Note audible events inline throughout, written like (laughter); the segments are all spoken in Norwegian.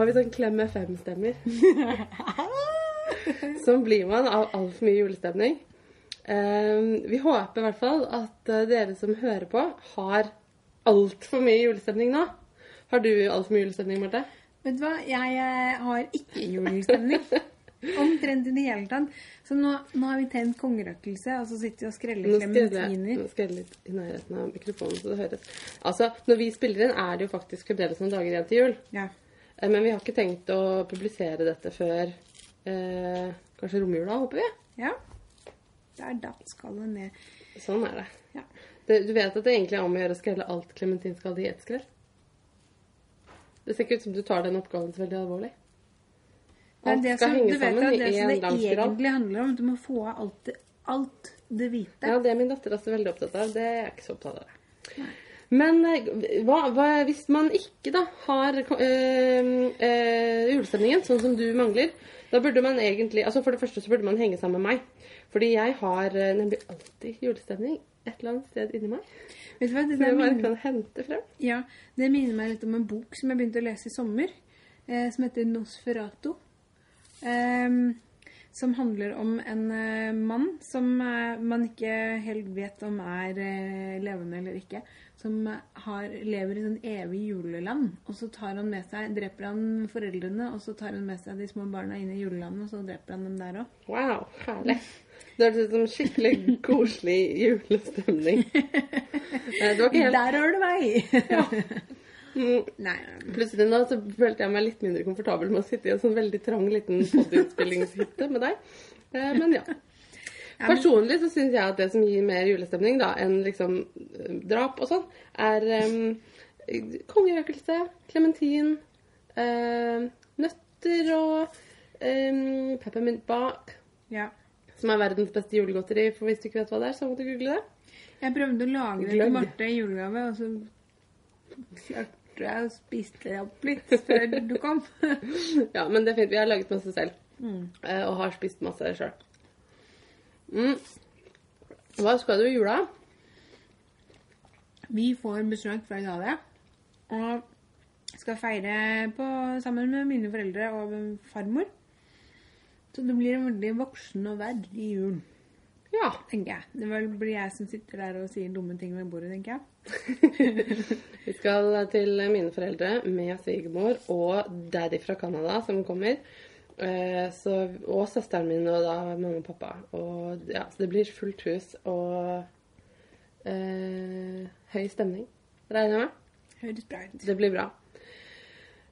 så har vi sånn Klem FM-stemmer. Sånn (laughs) blir man av altfor mye julestemning. Eh, vi håper i hvert fall at eh, dere som hører på, har altfor mye julestemning nå. Har du altfor mye julestemning, Marte? Vet du hva, jeg eh, har ikke julestemning. (laughs) Omtrent i det hele tatt. Så nå, nå har vi tent kongerøkelse, og så sitter vi og skreller klementiner. nå skal jeg litt i nærheten av mikrofonen, så det høres. Altså, når vi spiller inn, er det jo faktisk fremdeles noen dager igjen til jul. Ja. Eh, Men vi har ikke tenkt å publisere dette før eh, kanskje romjula, håper vi. ja. Der skal skallet ned. Sånn er det. Ja. det. Du vet at det egentlig er om å gjøre å skrelle alt klementinskall i ett skrell? Det ser ikke ut som du tar den oppgaven så veldig alvorlig. Det er Alt det skal som, henge sammen i det som én det lang det egentlig handler om. Du må få av alt det, alt det hvite. Ja, det er min datter også veldig opptatt av. Det er jeg ikke så opptatt av. det. Men eh, hva, hva, hvis man ikke da har øh, øh, julestemningen, sånn som du mangler, da burde man egentlig altså For det første så burde man henge sammen med meg. Fordi jeg har nemlig alltid julestemning et eller annet sted inni meg. Vet du hva, det, Som jeg bare minner, kan hente frem. ja, det minner meg litt om en bok som jeg begynte å lese i sommer, eh, som heter Nosferatu. Ehm, som handler om en eh, mann som eh, man ikke helt vet om er eh, levende eller ikke. Som har, lever i sånn evig juleland. Og så tar han med seg, dreper han foreldrene, og så tar han med seg de små barna inn i julelandet, og så dreper han dem der òg. Wow, herlig. Det hørtes ut som skikkelig (laughs) koselig julestemning. Det var helt Der har du meg! Mm, (laughs) Nei. Plutselig nå så følte jeg meg litt mindre komfortabel med å sitte i en sånn veldig trang liten podinnspillingshytte med deg. Eh, men ja. Personlig så syns jeg at det som gir mer julestemning da, enn liksom eh, drap og sånn, er um, kongerøkelse, klementin, uh, nøtter og um, peppermintbak, Ja. som er verdens beste julegodteri. For hvis du ikke vet hva det er, så må du google det. Jeg prøvde å lage det til Marte i julegave, og så klarte jeg å spise det opp litt før du kom. (laughs) Ja, men det er fint. Vi har laget masse selv. Mm. Og har spist masse sjøl. Mm. Hva skal du i jula? Vi får besøk fra Italia, og skal feire på, sammen med mine foreldre og farmor. Så det blir en veldig voksen og verdig jul, Ja. tenker jeg. Det blir jeg som sitter der og sier dumme ting ved bordet, tenker jeg. (laughs) Vi skal til mine foreldre med svigermor og daddy fra Canada som kommer. Eh, Så, og søsteren min og da mamma og pappa. Og, ja, så det blir fullt hus og eh, høy stemning, regner jeg med. Høres bra ut. Det blir bra.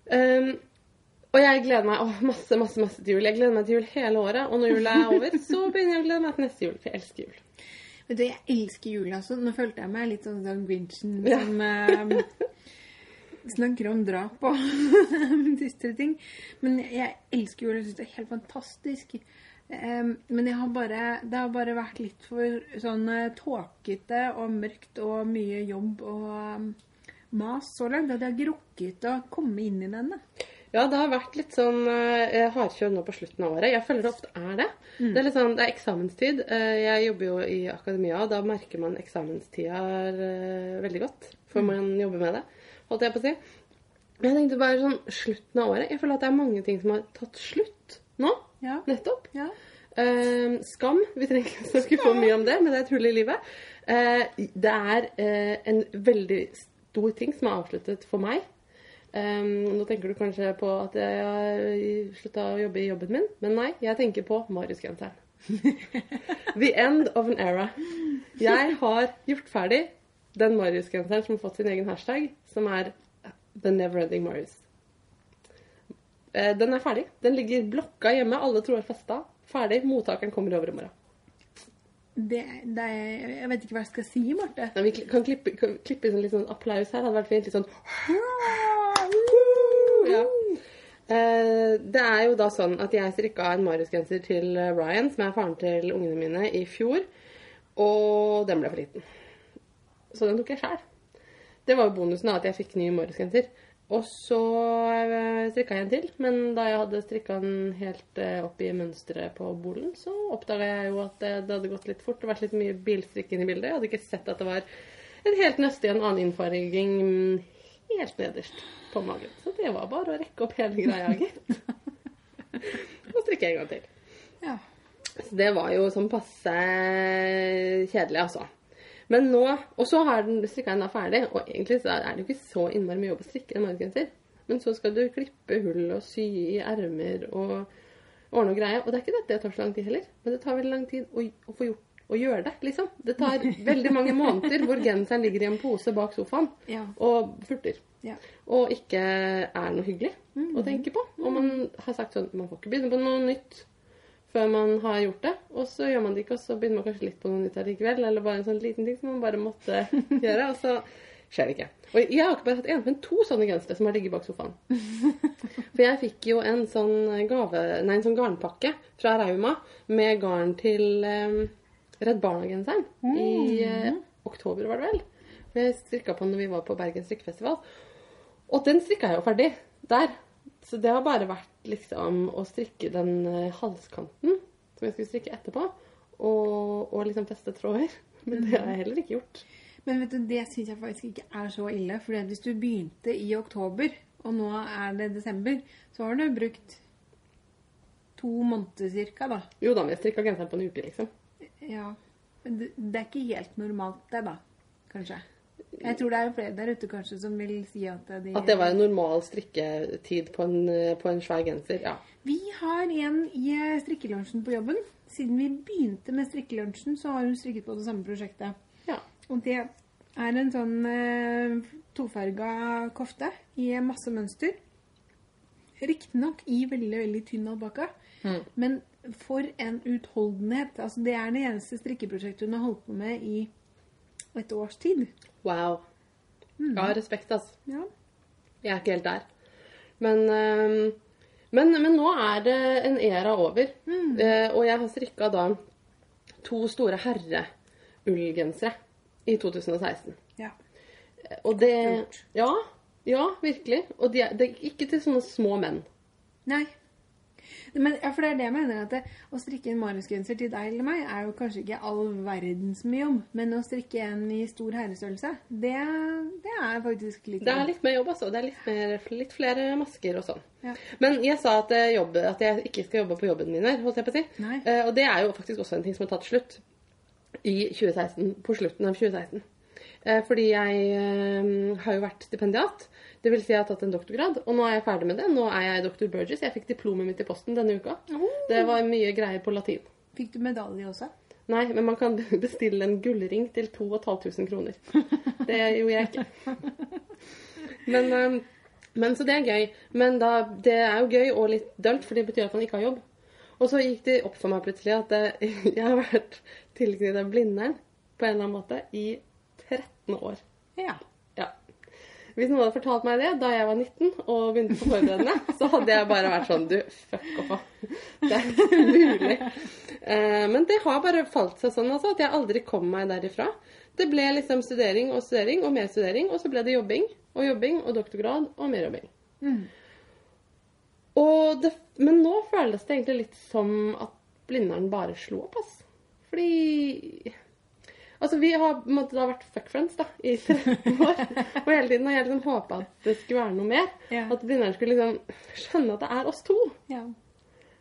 Um, og jeg gleder meg å, masse masse, masse til jul. Jeg gleder meg til jul hele året. Og når jula er over, (laughs) så begynner jeg å glede meg til neste jul. For jeg elsker jul. Vet du, jeg elsker jul, altså. Nå følte jeg meg litt sånn som Grinchen Ja. som eh, snakker om drap og (laughs) dystre ting. Men jeg elsker jul. Jeg syns det er helt fantastisk. Um, men har bare, det har bare vært litt for sånn eh, tåkete og mørkt og mye jobb og um, mas så langt. At jeg har ikke rukket å komme inn i denne. Ja, det har vært litt sånn uh, hardkjør nå på slutten av året. Jeg føler det ofte er det. Det er sånn, det er eksamenstid. Uh, jeg jobber jo i akademia, og da merker man eksamenstida uh, veldig godt. For man jobber med det, holdt jeg på å si. Men jeg tenkte bare sånn slutten av året. Jeg føler at det er mange ting som har tatt slutt nå. Ja. Nettopp. Ja. Eh, skam. Vi trenger ikke snakke for mye om det, men det er et hull i livet. Eh, det er eh, en veldig stor ting som er avsluttet for meg. Um, nå tenker du kanskje på at jeg har slutta å jobbe i jobben min, men nei, jeg tenker på Marius-genseren. (laughs) The end of an era. Jeg har gjort ferdig den Marius-genseren som har fått sin egen hashtag, som er The Neverending Marius. Eh, Den er ferdig. Den ligger blokka hjemme. Alle tror er festa. Ferdig. Mottakeren kommer i morgen. Det, det jeg vet ikke hva jeg skal si, Marte. Nei, vi kan klippe, kan klippe inn litt sånn applaus her. Det Hadde vært fint. Litt sånn ja. Eh, Det er jo da sånn at jeg strikka en Marius-genser til Ryan, som er faren til ungene mine, i fjor. Og den ble for liten. Så den tok jeg sjæl. Det var jo bonusen, da, at jeg fikk ny Marius-genser. Og så eh, strikka jeg en til, men da jeg hadde strikka den helt eh, opp i mønsteret på bolen, så oppdaga jeg jo at det, det hadde gått litt fort. Hadde vært litt mye bilstrikk inn i bildet. Jeg hadde ikke sett at det var en helt nøste i en annen innfarging helt nederst på magen. Så det var bare å rekke opp hele greia, gitt. (laughs) Og strikke en gang til. Ja. Så det var jo sånn passe kjedelig, altså. Men nå Og så har den strikka den da ferdig, og egentlig så er det ikke så innmari mye jobb å strikke en margensgenser. Men så skal du klippe hull og sy i ermer og ordne og greie. Og det er ikke dette det tar så lang tid heller, men det tar veldig lang tid å, å få gjort å gjøre det, liksom. Det tar (laughs) veldig mange måneder hvor genseren ligger i en pose bak sofaen Ja. og furter. Ja. Og ikke er noe hyggelig å tenke på. Og man har sagt sånn Man får ikke begynne på noe nytt før man har gjort det. Og så gjør man det ikke, og så begynner man kanskje litt på noe nytt allikevel. Eller bare en sånn liten ting som man bare måtte (laughs) gjøre. Og så skjer det ikke. Og jeg har ikke bare hatt én, men to sånne gensere som har ligget bak sofaen. (laughs) For jeg fikk jo en sånn gave Nei, en sånn garnpakke fra Rauma med garn til um, Redd Barna-genseren i uh, oktober, var det vel. For jeg strikka på den når vi var på Bergen strikkefestival. Og den strikka jeg jo ferdig der. Så det har bare vært liksom å strikke den eh, halskanten som jeg skulle strikke etterpå, og, og liksom feste tråder. (laughs) Men det har jeg heller ikke gjort. Men vet du, det syns jeg faktisk ikke er så ille. For hvis du begynte i oktober, og nå er det desember, så har du brukt to måneder cirka, da. Jo da, men jeg strikka genseren på en uke, liksom. Ja. Men det, det er ikke helt normalt, det, da. Kanskje. Jeg tror det er flere der ute kanskje som vil si at de At det var en normal strikketid på en, på en svær genser. Ja. Vi har en i strikkelunsjen på jobben. Siden vi begynte med strikkelunsjen, så har hun strikket på det samme prosjektet. ja. Og det er en sånn eh, tofarga kofte i masse mønster. Riktignok i veldig, veldig tynn alpakka. Mm. Men for en utholdenhet. Altså, det er det eneste strikkeprosjektet hun har holdt på med i et års tid. Wow. Ja, respekt, altså. Ja. Jeg er ikke helt der. Men, men, men nå er det en æra over. Mm. og jeg har strikka da to store herreullgensere i 2016. ja. Og det. Ja, ja, virkelig. Og de er, det er ikke til sånne små menn. Nei. Men, ja, for det er det jeg mener. at det, Å strikke en Marius-genser til deg eller meg er jo kanskje ikke all verdens mye jobb. Men å strikke en i stor herrestørrelse, det, det er faktisk litt Det er litt mer jobb, altså. Det er litt, mer, litt flere masker og sånn. Ja. Men jeg sa at, jeg jobb, at jeg ikke skal jobbe på jobben min her, holdt jeg på å si. Eh, og det er jo faktisk også en ting som har tatt slutt i 2016, på slutten av 2016. Eh, fordi jeg eh, har jo vært stipendiat. Det vil si jeg har tatt en doktorgrad, og nå er jeg ferdig med det. Nå er jeg doktor Burgess. Jeg fikk diplomet mitt i posten denne uka. Det var mye greier på latin. Fikk du medalje også? Nei, men man kan (laughs) bestille en gullring til 2500 kroner. Det gjorde jeg ikke. (laughs) Men, men så det er gøy. Men da, det er jo gøy og litt dølt, for det betyr at man ikke har jobb. Og så gikk det opp for meg plutselig at det, (laughs) jeg har vært tilknyttet Blindern på en eller annen måte i 13 år. Ja. Hvis noen hadde fortalt meg det da jeg var 19 og begynte på forberedende, så hadde jeg bare vært sånn Du, fuck off. Det er ikke mulig. Eh, men det har bare falt seg sånn altså, at jeg aldri kom meg derifra. Det ble liksom studering og studering og mer studering, og så ble det jobbing og jobbing og doktorgrad og mer jobbing. Og det, men nå føles det egentlig litt som at Blindern bare slo opp, ass. Fordi Altså, vi har på en måte da vært fuckfriends da, i 13 år. (laughs) Og hele tiden har jeg liksom håpa at det skulle være noe mer. Ja. At Blindern skulle liksom skjønne at det er oss to. ja.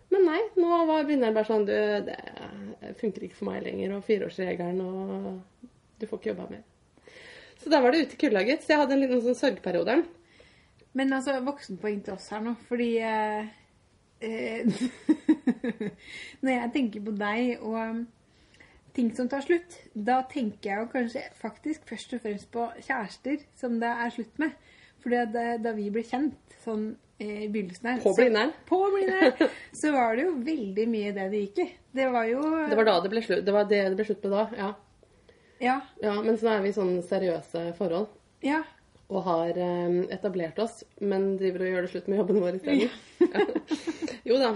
Men nei, nå var Blindern bare sånn Du, det funker ikke for meg lenger, og fireårsregelen, og du får ikke jobba mer. Så da var det ute i kulda, gitt. Så jeg hadde en liten sånn sørgeperiode. Men altså, voksenpoeng til oss her nå, fordi eh, eh, (laughs) Når jeg tenker på deg og ting som tar slutt, da tenker jeg jo kanskje faktisk først og fremst på kjærester som det er slutt med. Fordi da- vi ble kjent sånn eh, i begynnelsen her På Blindern? (laughs) På Blindern! Så var det jo veldig mye det det gikk i. Det var jo Det var da det ble slutt. Det var det det ble slutt med da, ja. Ja. ja. Men så er vi i sånne seriøse forhold. Ja. og har eh, etablert oss, men driver og gjør det slutt med jobben vår isteden. Ja. (laughs) Jo da.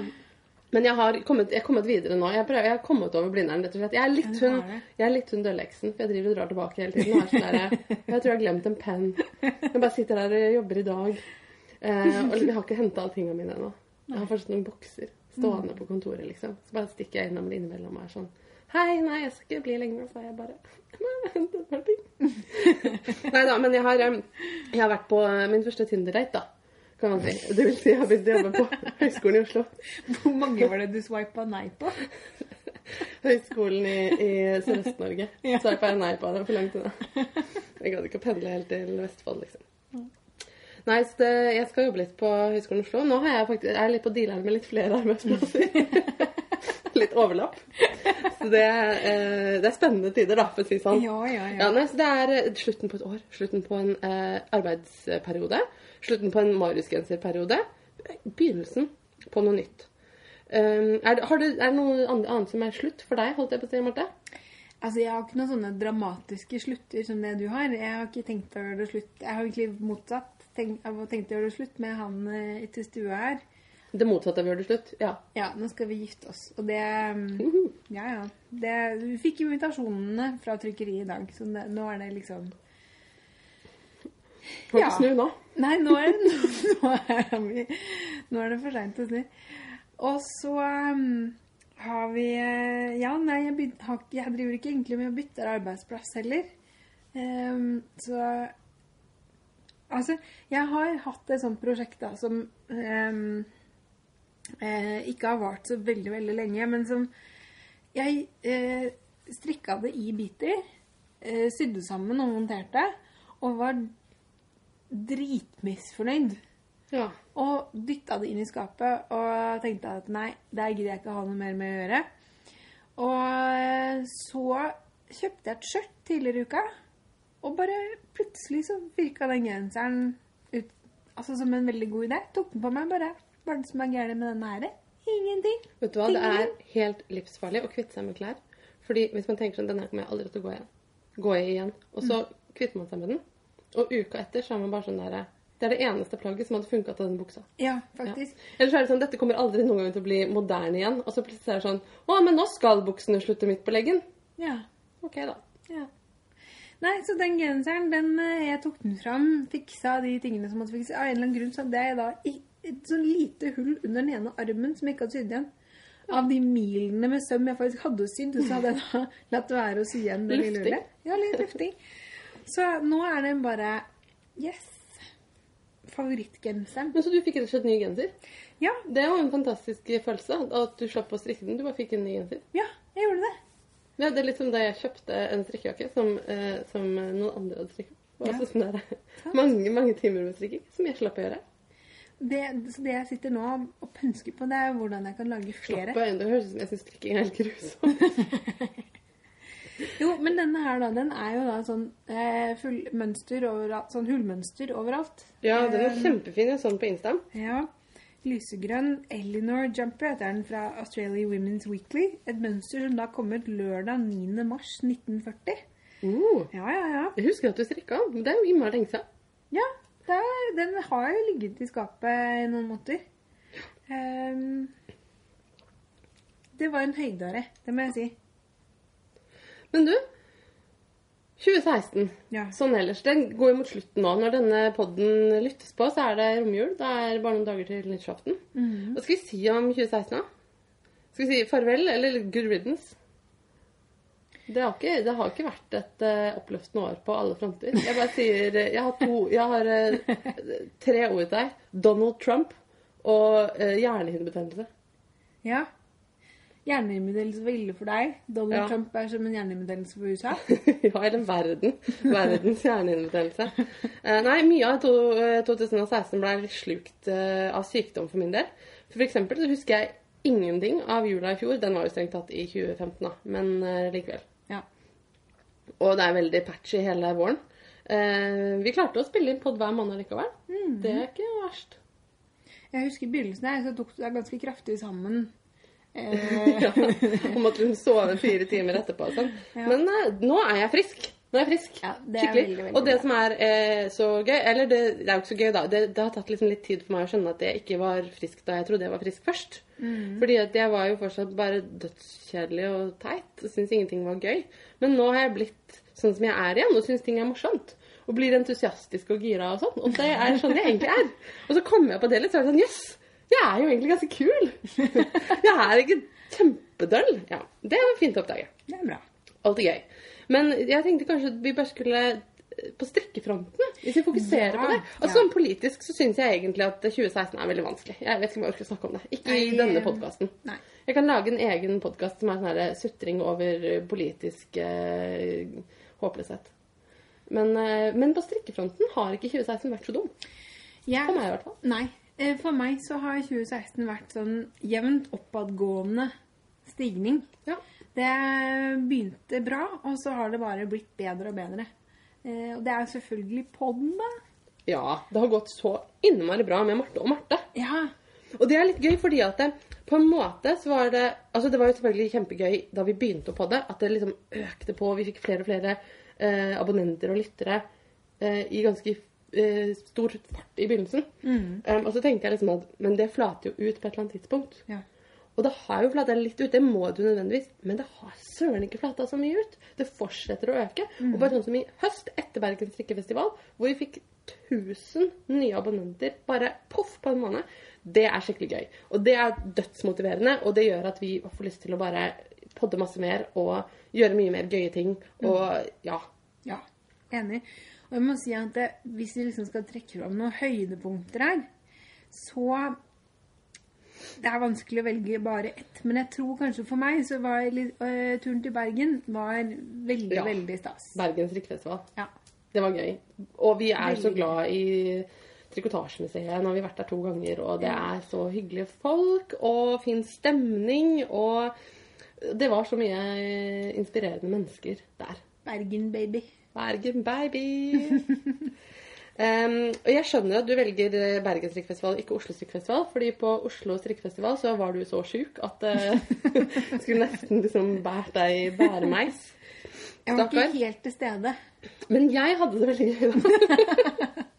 Men jeg har kommet, jeg kommet videre nå. Jeg, prøver, jeg har kommet over Blindern, rett og slett. Jeg er litt hun, jeg er litt hun dørleksen, for jeg driver og drar tilbake hele tiden. Og er sånn der, jeg tror jeg har glemt en penn. Jeg bare sitter der og jobber i dag. Eh, og jeg har ikke henta alle tingene mine ennå. Jeg har fortsatt noen bokser stående på kontoret, liksom. Så bare stikker jeg innom det innimellom og er sånn Hei, nei, jeg skal ikke bli lenger. Så er jeg bare «Nei, (laughs) da, men jeg har, jeg har vært på eh, min første Tinder-date, da. Kan man si. Det vil si jeg har begynt å jobbe på Høgskolen i Oslo. (laughs) Hvor mange var det du swipa nei på? (laughs) Høgskolen i, i Sørøst-Norge. Ja. Swipa jeg nei på det for langt unna. Jeg gadd ikke å pendle helt til Vestfold, liksom. Nei, så det, jeg skal jobbe litt på Høgskolen i Oslo. Nå har jeg faktisk, jeg er litt på dealeren med litt flere arbeidsplasser. (laughs) litt overlapp. Så det, eh, det er spennende tider, da, for å si sånn. Ja, ja, Ja, ja. nei, så Det er slutten på et år, slutten på en eh, arbeidsperiode, slutten på en Marius-genserperiode, begynnelsen på noe nytt. Um, er, det, har det, er det noe annet som er slutt for deg, holdt jeg på å si, Marte? Altså, Jeg har ikke noen sånne dramatiske slutter som det du har. Jeg har ikke tenkt å gjøre det slutt. Jeg har egentlig motsatt. Tenkt, jeg har tenkt å gjøre det slutt med han eh, til stua her. Det motsatte av gjør det slutt? Ja. Ja, nå skal vi gifte oss. Og det Mhm. Ja, ja. Det, vi fikk invitasjonene fra trykkeriet i dag, så det, nå er det liksom Må Ja. ikke snu nå. Nei, nå er (laughs) nå er vi, nå er det for seint å snu. Og så um, har vi eh, Ja, nei, jeg, byt, har, jeg driver ikke egentlig med å bytte arbeidsplass heller. Um, så Altså, jeg har hatt et sånt prosjekt da som um, eh, ikke har vart så veldig, veldig lenge, men som Jeg eh, strikka det i biter, eh, sydde sammen og monterte, og var dritmisfornøyd. Ja. Og dytta det inn i skapet og tenkte at nei, der gidder jeg ikke ha noe mer med å gjøre. Og så kjøpte jeg et skjørt tidligere i uka, og bare plutselig så virka den genseren ut altså som en veldig god idé. Tok den på meg bare. Hva er det som er gærent med denne her? Ingenting. Vet du hva, det er helt livsfarlig å kvitte seg med klær. Fordi hvis man tenker sånn, denne kommer jeg aldri til å gå igjen. Gå igjen. Og så kvitter man seg med den. Og uka etter så er man bare sånn der Det er det eneste plagget som hadde funka til den buksa. Ja, faktisk. Eller så er det sånn, dette kommer aldri noen gang til å bli moderne igjen. Og så plutselig er det sånn Å, men nå skal buksene slutte midt på leggen. Ja. Ok, da. ja. Nei, så den genseren, den eh, Jeg tok den fram, fiksa de tingene som måtte fikses. Av en eller annen grunn så hadde jeg da et sånn lite hull under den ene armen som jeg ikke hadde sydd igjen. Av de milene med søm jeg faktisk hadde sydd, så hadde jeg da (laughs) latt være å sy igjen det lille hullet. Ja, litt luftig. Så nå er den bare Yes. Favorittgenseren. Men så du fikk rett og slett ny genser? Ja, Det jo en fantastisk følelse at du slapp å strikke den. Du bare fikk en ny genser. ja, jeg gjorde det. Ja, det er litt som da jeg kjøpte en strikkejakke som, eh, som noen andre hadde var Ja. altså sånn der, mange, mange timer med strikking som jeg slapp å gjøre. det. Så det jeg sitter nå og pønsker på, det er hvordan jeg kan lage Slapp flere. å gjøre. Det høres ut som jeg syns strikking er helt grusomt. (laughs) Jo, men denne her da, den er jo da sånn eh, full mønster overalt, sånn hullmønster overalt. Ja, den er Eh, kjempefin. Jeg så den på Insta. Ja. Lysegrønn Elinor Jumper heter den fra Australia Women's Weekly. Et mønster som da kom ut lørdag 9. mars 1940. Uh, Ja, ja, ja. jeg husker at du strikka den. Det er jo innmari lenge siden. Ja, er, den har jo ligget i skapet i noen måneder. Um, det var en høydare, det må jeg si. Men du, 2016 Ja. sånn ellers, den går jo mot slutten nå. Når denne podden lyttes på, så er det romjul. Det er bare noen dager til nyttårsaften. Mhm. Hva skal vi si om 2016, da? Skal vi si farvel, eller good riddance? Det har ikke, det har ikke vært et uh, oppløftende år på alle fronter. Jeg bare sier eh, Jeg har, to, jeg har uh, tre ord til deg. Donald Trump og uh, hjernehinnebetennelse. Ja. Hjernehinnebetennelse var ille for deg. Donald Ja. Trump er som en hjernehinnebetennelse for USA. (laughs) ja, eller verden. Verdens hjernehinnebetennelse. Uh, nei, mye av to, uh, 2016 ble slukt uh, av sykdom for min del. For eksempel så husker jeg ingenting av jula i fjor. Den var jo strengt tatt i 2015, da. Men eh, likevel. Ja. Og det er veldig patchy hele våren. Eh, vi klarte å spille inn pod hver måned likevel. Det er ikke verst. Jeg husker i begynnelsen her, så tok det ganske kraftig sammen. Eh, (laughs) ja, om at hun sove fire timer etterpå og sånn. Ja. Men eh, nå er jeg frisk. Nå er jeg frisk. Ja, det er Skikkelig. veldig, veldig og det bra. som er eh, så gøy Eller det, det er jo ikke så gøy, da. Det, det har tatt liksom litt tid for meg å skjønne at jeg ikke var frisk da jeg trodde jeg var frisk først. Mm. Fordi at jeg var jo fortsatt bare dødskjedelig og teit. Og syntes ingenting var gøy. Men nå har jeg blitt sånn som jeg er igjen, og syns ting er morsomt. Og blir entusiastisk og gira og sånn. Og det er sånn jeg egentlig er. Og så kommer jeg på det litt, så er det sånn Jøss! Jeg er jo egentlig ganske kul. (laughs) Jeg er ikke kjempedøll. Ja, det var fint å oppdage. Det er bra. Alltid gøy. Men jeg tenkte kanskje vi bare skulle eh, på strikkefronten, hvis vi fokuserer Ja, på det. Altså ja. Sånn politisk så syns jeg egentlig at 2016 er veldig vanskelig. Jeg vet ikke om jeg orker å snakke om det. Ikke i denne eh, podkasten. Jeg kan lage en egen podkast som er sånn her sutring over politisk eh, håpløshet. Men, eh, men på strikkefronten har ikke 2016 vært så dum. Jeg, For meg i hvert fall. Nei. Eh, For meg så har 2016 vært sånn jevnt oppadgående stigning. Ja. Det begynte bra, og så har det bare blitt bedre og bedre. Eh, Og det er selvfølgelig podden, da. ja, det har gått så innmari bra med Marte og Marte. Ja. Og det er litt gøy fordi at det, på en måte så var det Altså det var jo selvfølgelig kjempegøy da vi begynte på det, at det liksom økte på. Vi fikk flere og flere eh, abonnenter og lyttere eh, i ganske eh, stor fart i begynnelsen. Um, og så tenkte jeg liksom at Men det flater jo ut på et eller annet tidspunkt. ja. Og det har jo flata litt ut, det må det jo nødvendigvis, men det har søren ikke flata så mye ut. Det fortsetter å øke. Og bare sånn som i høst, etter Bergens strikkefestival, hvor vi fikk 1000 nye abonnenter bare poff på en måned, det er skikkelig gøy. Og det er dødsmotiverende, og det gjør at vi får lyst til å bare podde masse mer og gjøre mye mer gøye ting. Og ja. Ja, enig. Og jeg må si at det, hvis vi liksom skal trekke fram noen høydepunkter her, så Det er vanskelig å velge bare ett. Men jeg tror kanskje for meg så var litt, øh, turen til Bergen var veldig, Ja. veldig stas. Bergens strikkefestival. Ja. Det var gøy. Og vi er så glad i Trikotasjemuseet. Nå har vi vært der to ganger, og det er så hyggelige folk og fin stemning. Og det var så mye inspirerende mennesker der. Bergen, baby. Bergen, baby! Um, og jeg skjønner at du velger eh, Bergen strikkefestival, ikke Oslo strikkefestival. fordi på Oslo strikkefestival så var du så sjuk at uh, (laughs) skulle nesten liksom båret deg i bæremeis. Jeg var ikke helt til stede. Men jeg hadde det veldig gøy, da. (laughs)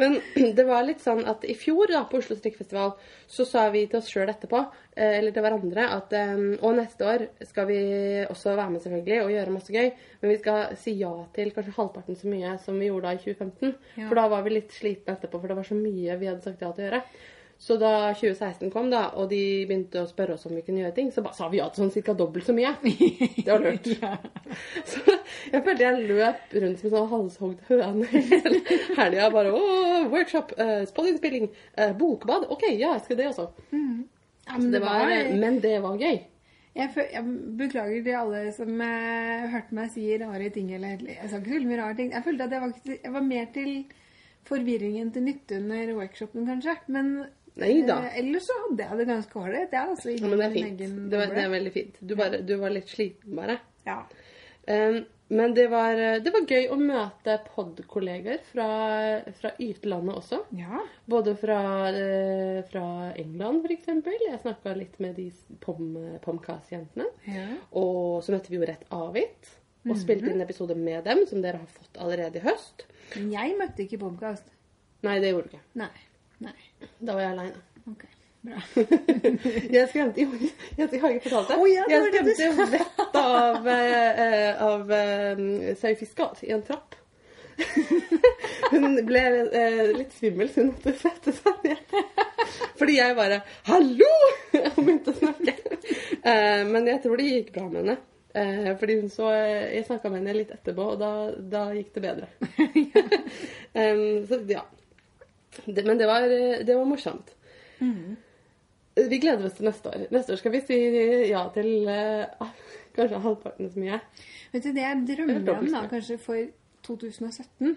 Men (clears throat) det var litt sånn at i fjor da, på Oslo Strikkfestival så sa vi til oss sjøl etterpå, eh, eller til hverandre, at eh, Og neste år skal vi også være med, selvfølgelig, og gjøre masse gøy. Men vi skal si ja til kanskje halvparten så mye som vi gjorde da i 2015. Ja. For da var vi litt slitne etterpå, for det var så mye vi hadde sagt ja til å gjøre. Så da 2016 kom, da, og de begynte å spørre oss om vi kunne gjøre ting, så bare sa vi ja til sånn ca. dobbelt så mye. (laughs) Det var lurt. (laughs) Så jeg følte jeg løp rundt som en sånn halshogd høne hele helga. Bare å, workshop, uh, spollinnspilling, uh, bokbad. OK, ja, jeg skal det også. Ja, Så det var, men det var gøy. Jeg, jeg beklager til alle som eh, hørte meg si rare ting. Eller, jeg sa ikke så mye rare ting. Jeg følte at jeg var, jeg var mer til forvirringen til nytte under workshopen, kanskje. Men eh, ellers så hadde jeg det ganske ålreit. Altså, Ja, men det er fint. Det var, det er veldig fint. Du, bare, du var litt sliten, bare. Ja. Um, men det var, det var gøy å møte pod-kolleger fra, fra ytlandet også. ja. Både fra, eh, fra England, f.eks. Jeg snakka litt med de pom, Pomcast-jentene. ja. Og så møtte vi jo Rett Avit. Og spilte inn episode med dem, som dere har fått allerede i høst. Men jeg møtte ikke Pomkast. Nei, det gjorde du ikke. Nei. Nei. Da var jeg aleine. Ok. Jeg skremte jo Jeg har ikke fortalt det. Oh, ja, det jeg skremte jo vettet av, eh, eh, av eh, Sau Fiskat i en trapp. (laughs) Hun ble eh, litt svimmel, så hun måtte sette seg ned. Fordi jeg bare 'Hallo!' og begynte å snakke. Eh, men jeg tror det gikk bra med henne. Eh, fordi hun så Jeg snakka med henne litt etterpå, og da, da gikk det bedre. um, (laughs) så ja. Det, men det var, det var morsomt. Vi gleder oss til neste år. Neste år skal vi si ja til uh, (laughs) kanskje halvparten så mye. Vet du, det jeg drømmer om da, kanskje for 2017,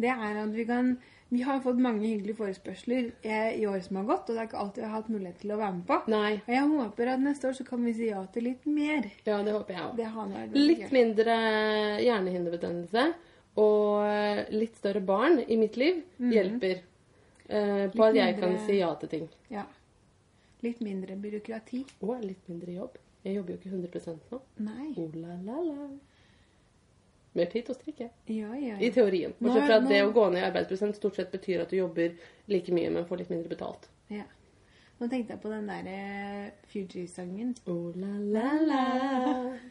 det er at vi kan Vi har fått mange hyggelige forespørsler eh, i år som har gått, og det er ikke alltid vi har hatt mulighet til å være med på. Nei. Og jeg håper at neste år så kan vi si ja til litt mer. Ja, det håper jeg òg. Litt gøy. mindre hjernehinderbetennelse og litt større barn i mitt liv hjelper uh, på Litt at jeg kan si ja til ting. Ja. Litt mindre byråkrati. Og litt mindre jobb. Jeg jobber jo ikke 100 nå. Nei. Oh, la, la, la. Mer tid til å strikke. Ja, ja, I teorien. Bortsett er- fra at det å gå ned i arbeidsprosent stort sett betyr at du jobber like mye, men får litt mindre betalt. ja. Nå tenkte jeg på den derre Fuji-sangen. Oh, la, la, la.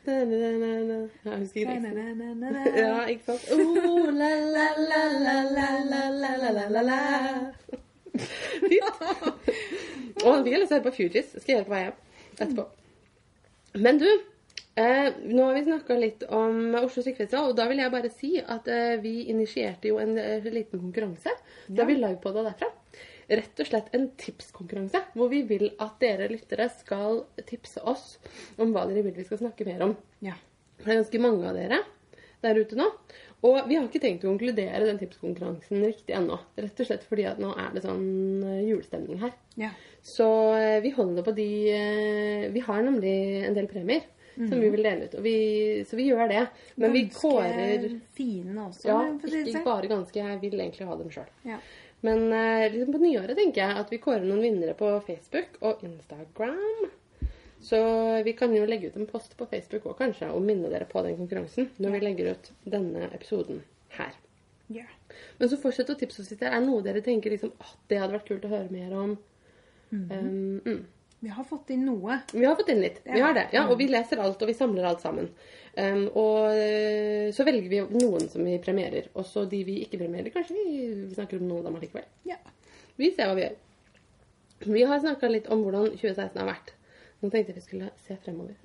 Da, da, da, da. Jeg husker ikke teksten. Ja, ikke sant? Oh, la, la, la, la, la, la, la, la, la, la, la. Fint. Og vi har lyst til å høre på Fugees. Skal jeg gjøre på vei hjem etterpå. Men du, eh, nå har vi snakka litt om Oslo Strikkefestival, og da vil jeg bare si at eh, vi initierte jo en eh, liten konkurranse. Da vi det derfra. Rett og slett en tipskonkurranse, hvor vi vil at dere lyttere skal tipse oss om hva dere vil vi skal snakke mer om. Ja. Det er ganske mange av dere der ute nå. Og vi har ikke tenkt å konkludere den tipskonkurransen riktig ennå. Rett og slett fordi at nå er det sånn eh, julestemning her. ja. Så eh, vi holder på de eh, Vi har nemlig en del premier som vi vil dele ut. Og vi, så vi gjør det. Men vi Ganske kårer fine også, Ja, ikke sånn. bare ganske. Jeg vil egentlig ha dem sjøl. Ja. Men liksom på nyåret tenker jeg at vi kårer noen vinnere på Facebook og Instagram. Så vi kan jo legge ut en post på Facebook òg, kanskje, og minne dere på den konkurransen når vi legger ut denne episoden her. ja. Men så fortsett å tipse oss det er noe dere tenker liksom, at det hadde vært kult å høre mer om. Um, mm. Vi har fått inn noe. Vi har fått inn litt. Vi har det. Ja, og vi leser alt, og vi samler alt sammen. Um, og eh, så velger vi noen som vi premierer. Og så de vi ikke premierer, kanskje vi, vi snakker om noen av dem allikevel. Ja. Vi ser hva vi gjør. Vi har snakka litt om hvordan 2016 har vært. Nå tenkte jeg vi skulle se fremover.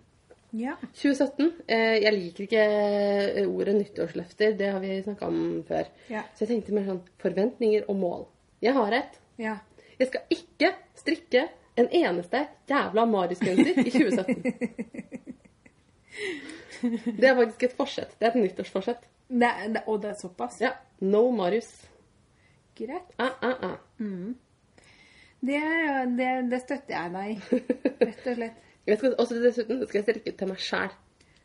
Ja. 2017. Eh, jeg liker ikke eh, ordet nyttårsløfter. Det har vi snakka om før. Ja. Så jeg tenkte mer sånn forventninger og mål. Jeg har et. Ja. Jeg skal ikke strikke en eneste jævla Marius-genser i 2017. (laughs) Det er faktisk et forsett. Det er et nyttårsforsett. Det, det, og det er såpass? Ja. No Marius. Greit. Ah, ah, ah. Det, det, det støtter jeg deg i, (laughs) rett og slett. Jeg skal også dessuten skal jeg strikke til meg sjæl.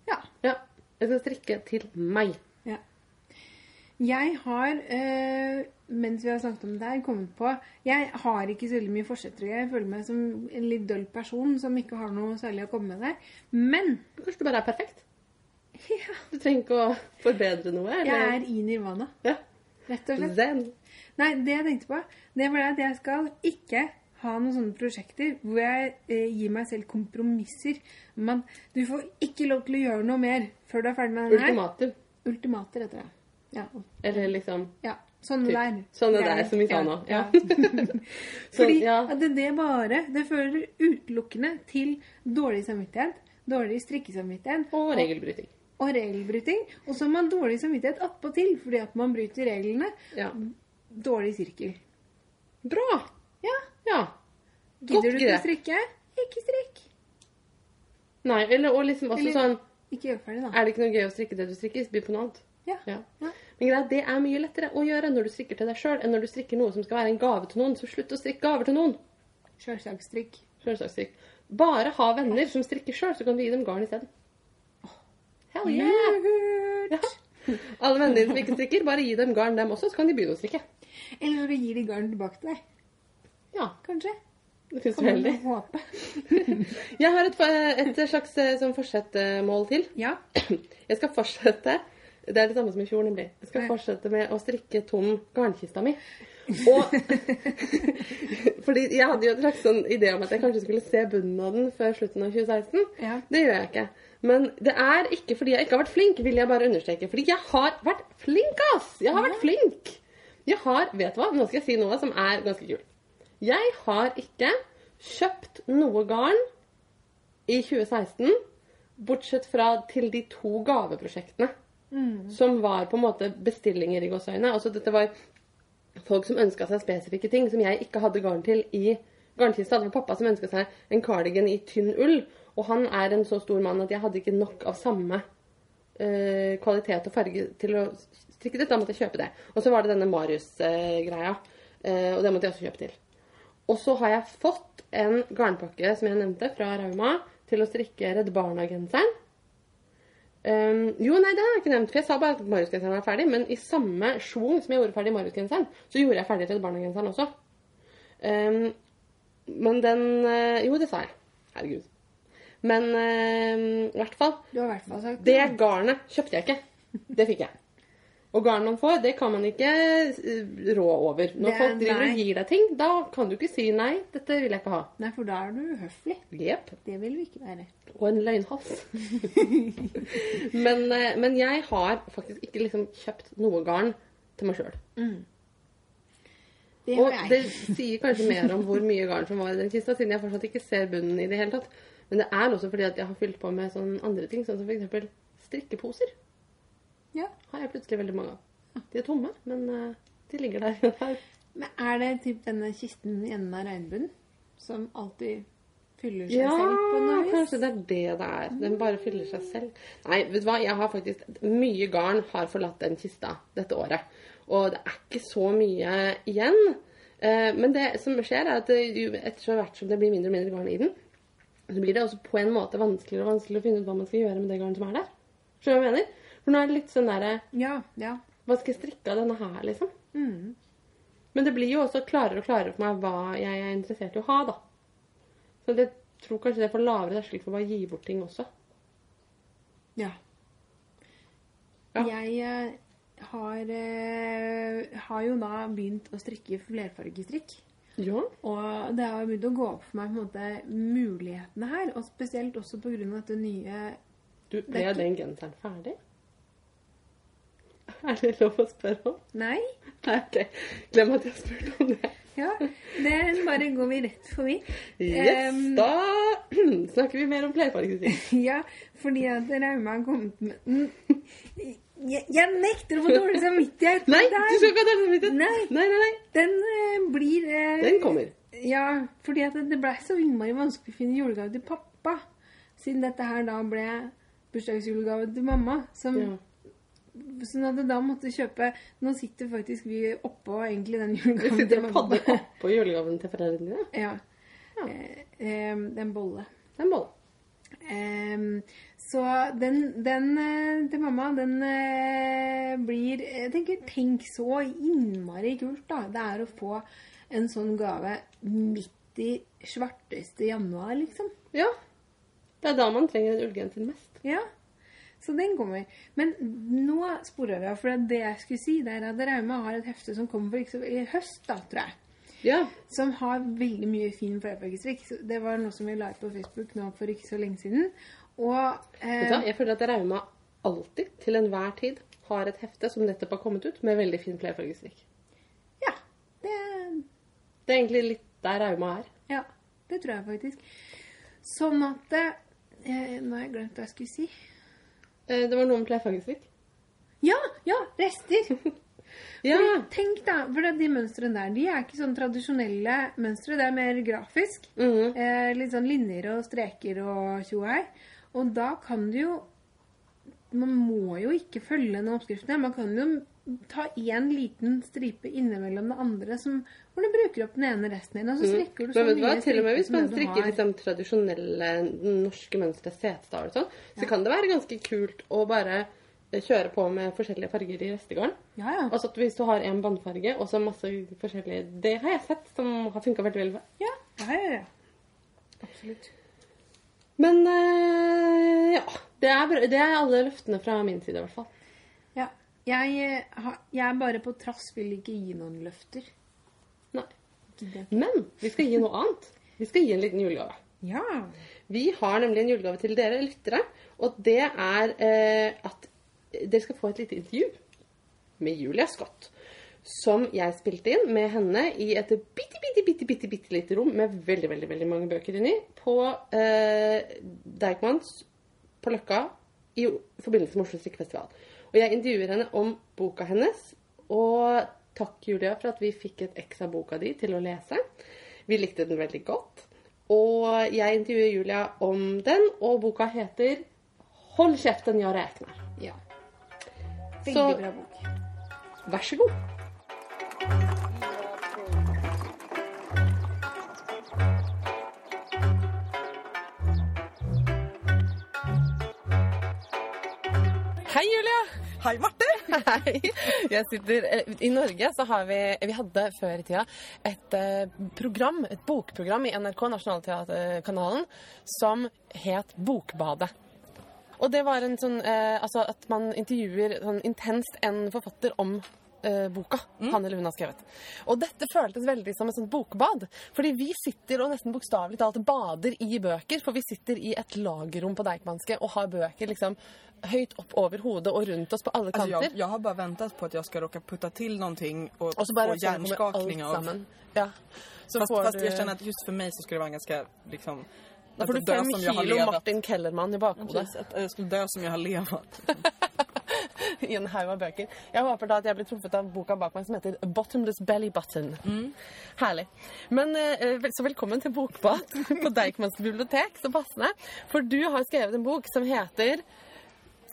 Ja. Ja. Jeg skal strikke til meg. ja. Jeg har, øh, mens vi har snakket om det her, kommet på Jeg har ikke så veldig mye forsetter. Jeg føler meg som en litt døll person som ikke har noe særlig å komme med der. Men Kanskje du bare er perfekt? (laughs) ja, Du trenger ikke å forbedre noe? jeg er i nirvana, Ja. rett og slett. Zen. Nei, det jeg tenkte på, det var at jeg skal ikke ha noen sånne prosjekter hvor jeg eh, gir meg selv kompromisser. Men du får ikke lov til å gjøre noe mer før du er ferdig med den her. Ultimater. Ultimater heter det. Ja. Eller liksom ja. Sånne Typ. der. Sånne der som vi sa nå. Ja. (laughs) Så, Fordi ja. at det, det bare Det fører utelukkende til dårlig samvittighet, dårlig strikkesamvittighet Og regelbryting. og regelbryting. Og så har man dårlig samvittighet attpåtil fordi at man bryter reglene. Ja. Dårlig sirkel. Bra! Ja. Ja. Gidder du ikke å strikke? Ikke strikk. Nei, eller og liksom også Eller- sånn Ikke gjør ferdig, da. Er det ikke noe gøy å strikke det du strikker? Begynn på noe annet. Ja. Ja. Men greit, det er mye lettere å gjøre når du strikker til deg sjøl, enn når du strikker noe som skal være en gave til noen. Så slutt å strikke gaver til noen. Sjølsagt strikk. Bare ha venner som strikker sjøl, så kan du gi dem garn isteden. Hell yeah! Lurt. Ja. Alle vennene dine som ikke strikker, bare gi dem garn, dem også, så kan de begynne å strikke. Eller så gir de garn tilbake til deg. Ja, Kanskje. det finnes håpe. (laughs) Jeg har et, et slags eh, sånn fortsettmål til. Ja. Jeg skal fortsette Det er det samme som i fjor, nemlig. Jeg skal fortsette med å strikke tom garnkista mi. Og (laughs) Fordi jeg hadde jo en slags sånn idé om at jeg kanskje skulle se bunnen av den før slutten av 2016. Ja. Det gjør jeg ikke. Men det er ikke fordi jeg ikke har vært flink, vil jeg bare understreke. Fordi jeg har vært flink, ass! Jeg har vært flink. Jeg har Vet du hva? Nå skal jeg si noe som er ganske kult. Jeg har ikke kjøpt noe garn i 2016, bortsett fra til de to gaveprosjektene. Som var på en måte bestillinger i gåseøyne. Altså dette var folk som ønska seg spesifikke ting som jeg ikke hadde garn til i garnkista. Det var pappa som ønska seg en cardigan i tynn ull. Og han er en så stor mann at jeg hadde ikke nok av samme eh, kvalitet og farge til å strikke det. Da måtte jeg kjøpe det. Og så var det denne Marius-greia. Eh, og det måtte jeg også kjøpe til. Og så har jeg fått en garnpakke som jeg nevnte, fra Rauma til å strikke Redd Barna-genseren. Um, jo, nei, det har jeg ikke nevnt, for jeg sa bare at Marius-genseren var ferdig. Men i samme schwung som jeg gjorde ferdig Marius-genseren, så gjorde jeg ferdig Redd Barna-genseren også. Um, men den eh, Jo, det sa jeg. Herregud. Men i hvert fall Du har i hvert fall sagt Det garnet kjøpte jeg ikke. Det fikk jeg. Og garn man får, det kan man ikke eh, rå over. Når Det- folk driver nei. og gir deg ting, da kan du ikke si nei, dette vil jeg ikke ha. Nei, for da er du uhøflig. Yep. Det vil du ikke være. Og en løgnhals. (laughs) men, eh, men jeg har faktisk ikke liksom kjøpt noe garn til meg sjøl. Det Og det sier kanskje mer om hvor mye garn som var i den kista, siden jeg fortsatt ikke ser bunnen i det hele tatt. Men det er også fordi at jeg har fylt på med sånne andre ting, sånn som f.eks. strikkeposer. Ja. Har jeg plutselig veldig mange av. De er tomme, men eh, de ligger der. (laughs) der. Men er det typ denne kisten i enden av regnbunnen som alltid fyller seg Ja, selv på noe vis? kanskje det er det det er. Den bare fyller seg selv. Nei, vet du hva, jeg har faktisk Mye garn har forlatt den kista dette året. Og det er ikke så mye igjen. Eh, Men det som skjer, er at det, etter hvert som det blir mindre og mindre garn i den, så blir det også på en måte vanskeligere og vanskeligere å finne ut hva man skal gjøre med det garnet som er der. Skjønner du hva jeg mener? For nå er det litt sånn derre Ja, ja. Hva skal jeg strikke av denne her, liksom? Mm. Men det blir jo også klarere og klarere for meg hva jeg er interessert i å ha, da. Så jeg tror kanskje det får lavere terskel for å bare gi bort ting også. Ja. Ja. Jeg eh, har, eh, har jo da begynt å strikke flerfargestrikk. Ja. Og det har begynt å gå opp for meg på en måte mulighetene her. Og spesielt også av dette nye Du, ble den genseren ferdig? (laughs) Er det lov å spørre om? Nei. Nei, ok. Glem at jeg spurte om det. Ja, det bare går vi rett forbi. Yes, um, da (clears throat) snakker vi mer om flerfargestikk. (laughs) Ja, fordi at Rauma har kommet med Mm. jeg, jeg nekter å få dårlig samvittighet. Nei, du skal ikke ha dårlig samvittighet. Nei. nei, nei. nei. Den uh, blir uh, Den kommer. Ja, fordi at det ble så innmari vanskelig å finne julegave til pappa. Siden dette her da ble bursdagsjulegave til mamma. Som, Ja. Sånn at jeg da måtte kjøpe Nå sitter faktisk vi oppå egentlig den julegaven. julegaven sitter og padler oppå julegaven til foreldrene dine. Ja. Ja. Eh, eh, det er en bolle. Det er en bolle. Eh, så den, den eh, til mamma, den eh, blir Jeg tenker, tenk så innmari kult da det er å få en sånn gave midt i svarteste januar, liksom. Ja. Det er da man trenger en ullgenser mest. Ja. Så den kommer. Men nå sporer vi av, for det jeg skulle si, det er at Rauma har et hefte som kommer for i høst, da, tror jeg. Ja. Som har veldig mye fin flerfargestrikk. Det var noe som vi la ut på Facebook nå for ikke så lenge siden. Og Vet du hva? eh, Jeg føler at Rauma alltid, til enhver tid, har et hefte som nettopp har kommet ut, med veldig fin flerfargestrikk. ja, det, Det er egentlig litt der Rauma er. ja, det tror jeg faktisk. Sånn at eh, Nå har jeg glemt hva jeg skulle si. Eh, Det var noe med flerfargestrikk. Ja, ja, rester! (laughs) Ja. Fordi, tenk da, for de mønstrene der, de er ikke sånn tradisjonelle mønstre. Det er mer grafisk. Mhm. Eh, litt sånn linjer og streker og tjohei. Og da kan du jo Man må jo ikke følge noen oppskriftene. Man kan jo ta én liten stripe innimellom det andre som, hvor du bruker opp den ene resten din, og så strikker du så Mm. Mye Til og med hvis man strikker liksom tradisjonelle norske mønstre, setestaver og sånn, så kan det være ganske kult å bare eh, kjøre på med forskjellige farger i restegarn. Ja, ja. Altså at hvis du har en båndfarge og så masse forskjellige Det har jeg sett som har funka veldig vel. Ja, ja, ja. ja. Absolutt. Men øh, ja. Det er, det er alle løftene fra min side, i hvert fall. Jeg, eh, jeg er bare på trass vil ikke gi noen løfter. Nei. Men vi skal gi noe annet. Vi skal gi en liten julegave. Ja. Vi har nemlig en julegave til dere lyttere, og det er eh, at dere skal få et lite intervju med Julia Scott. Som jeg spilte inn med henne i et bitte, bitte, bitte, bitte, bitte lite rom med veldig veldig, veldig mange bøker inni på eh, Deichmans på Løkka i forbindelse med Oslo strikkefestival. Og jeg intervjuer henne om boka hennes. Og takk, Julia, for at vi fikk et eks av boka di til å lese. Vi likte den veldig godt. Og jeg intervjuer Julia om den, og boka heter 'Hold kjeften, jeg regner'. ja. Veldig bra bok. Vær så god. Hei, Marte! Hei. Jeg sitter eh, I Norge så har vi Vi hadde før i tida et eh, program, et bokprogram i NRK Nationaltheaterkanalen som het Bokbadet. Og det var en sånn eh, Altså at man intervjuer sånn intenst en forfatter om eh, boka han eller hun har skrevet. Og dette føltes veldig som et sånt bokbad. Fordi vi sitter og nesten bokstavelig talt bader i bøker. For vi sitter i et lagerrom på Deichmanske og har bøker liksom høyt opp over hodet og rundt oss på alle kanter. kanter. jeg, jeg, har bare ventet på at jeg skal råka putte til noe og, og så bare få av... sammen. Ja. Fast, får fast du, jag känner att just for meg så skulle det være en ganske liksom... da får du fem som jag har kilo. Martin Kellermann i bakhodet. Jeg skulle dø som jeg har levet. (laughs) i en haug av bøker. Jeg håper da at jeg blir truffet av boka bak meg som heter 'Bottomless Belly Button'. Herlig. Men eh, Så velkommen til Bokbad (laughs) på Deichmans bibliotek. Så passende. For du har skrevet en bok som heter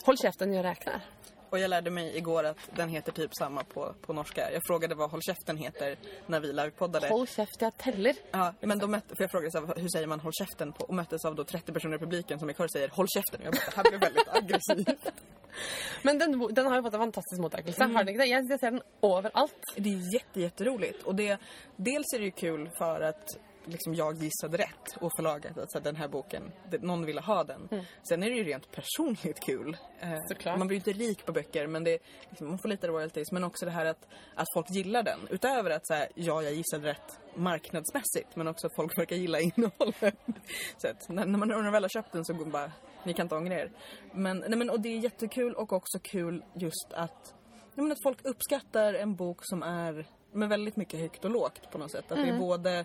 'Hold kjeft, den gjør jeg räknar'. Och jag lärde mig igår att den heter typ samma på, på norska. Jag frågade vad Håll käften heter när vi livepoddade. Håll kjeft, jeg teller. Ja, men då mötte, för jag frågade så här, hur säger man håll käften på och möttes av då 30 personer i publiken som i kör säger håll käften. Jag bara, det här blev väldigt aggressivt. (laughs) Men den, den har jo fått en fantastisk mottakelse. Har den ikke det? Jeg, jeg ser den overalt. Det är jätte, jätteroligt. Och det, dels är det ju kul för att liksom jag gissade rätt och förlaget att så här, den här boken, det, någon ville ha den. Sen är det ju rent personligt kul. Eh, man blir ju inte rik på böcker men det, liksom, man får lite royalties. Men också det här att, att folk gillar den. Utöver att så här, ja, jag gissade rätt marknadsmässigt men också att folk verkar gilla innehållet. (laughs) så att, när, när man när man väl har köpt den så går man bara, ni kan inte ångra er. Men, nej, men, och det är jättekul och också kul just att nej, men att folk uppskattar en bok som är med väldigt mycket högt och lågt på något sätt. Att det är både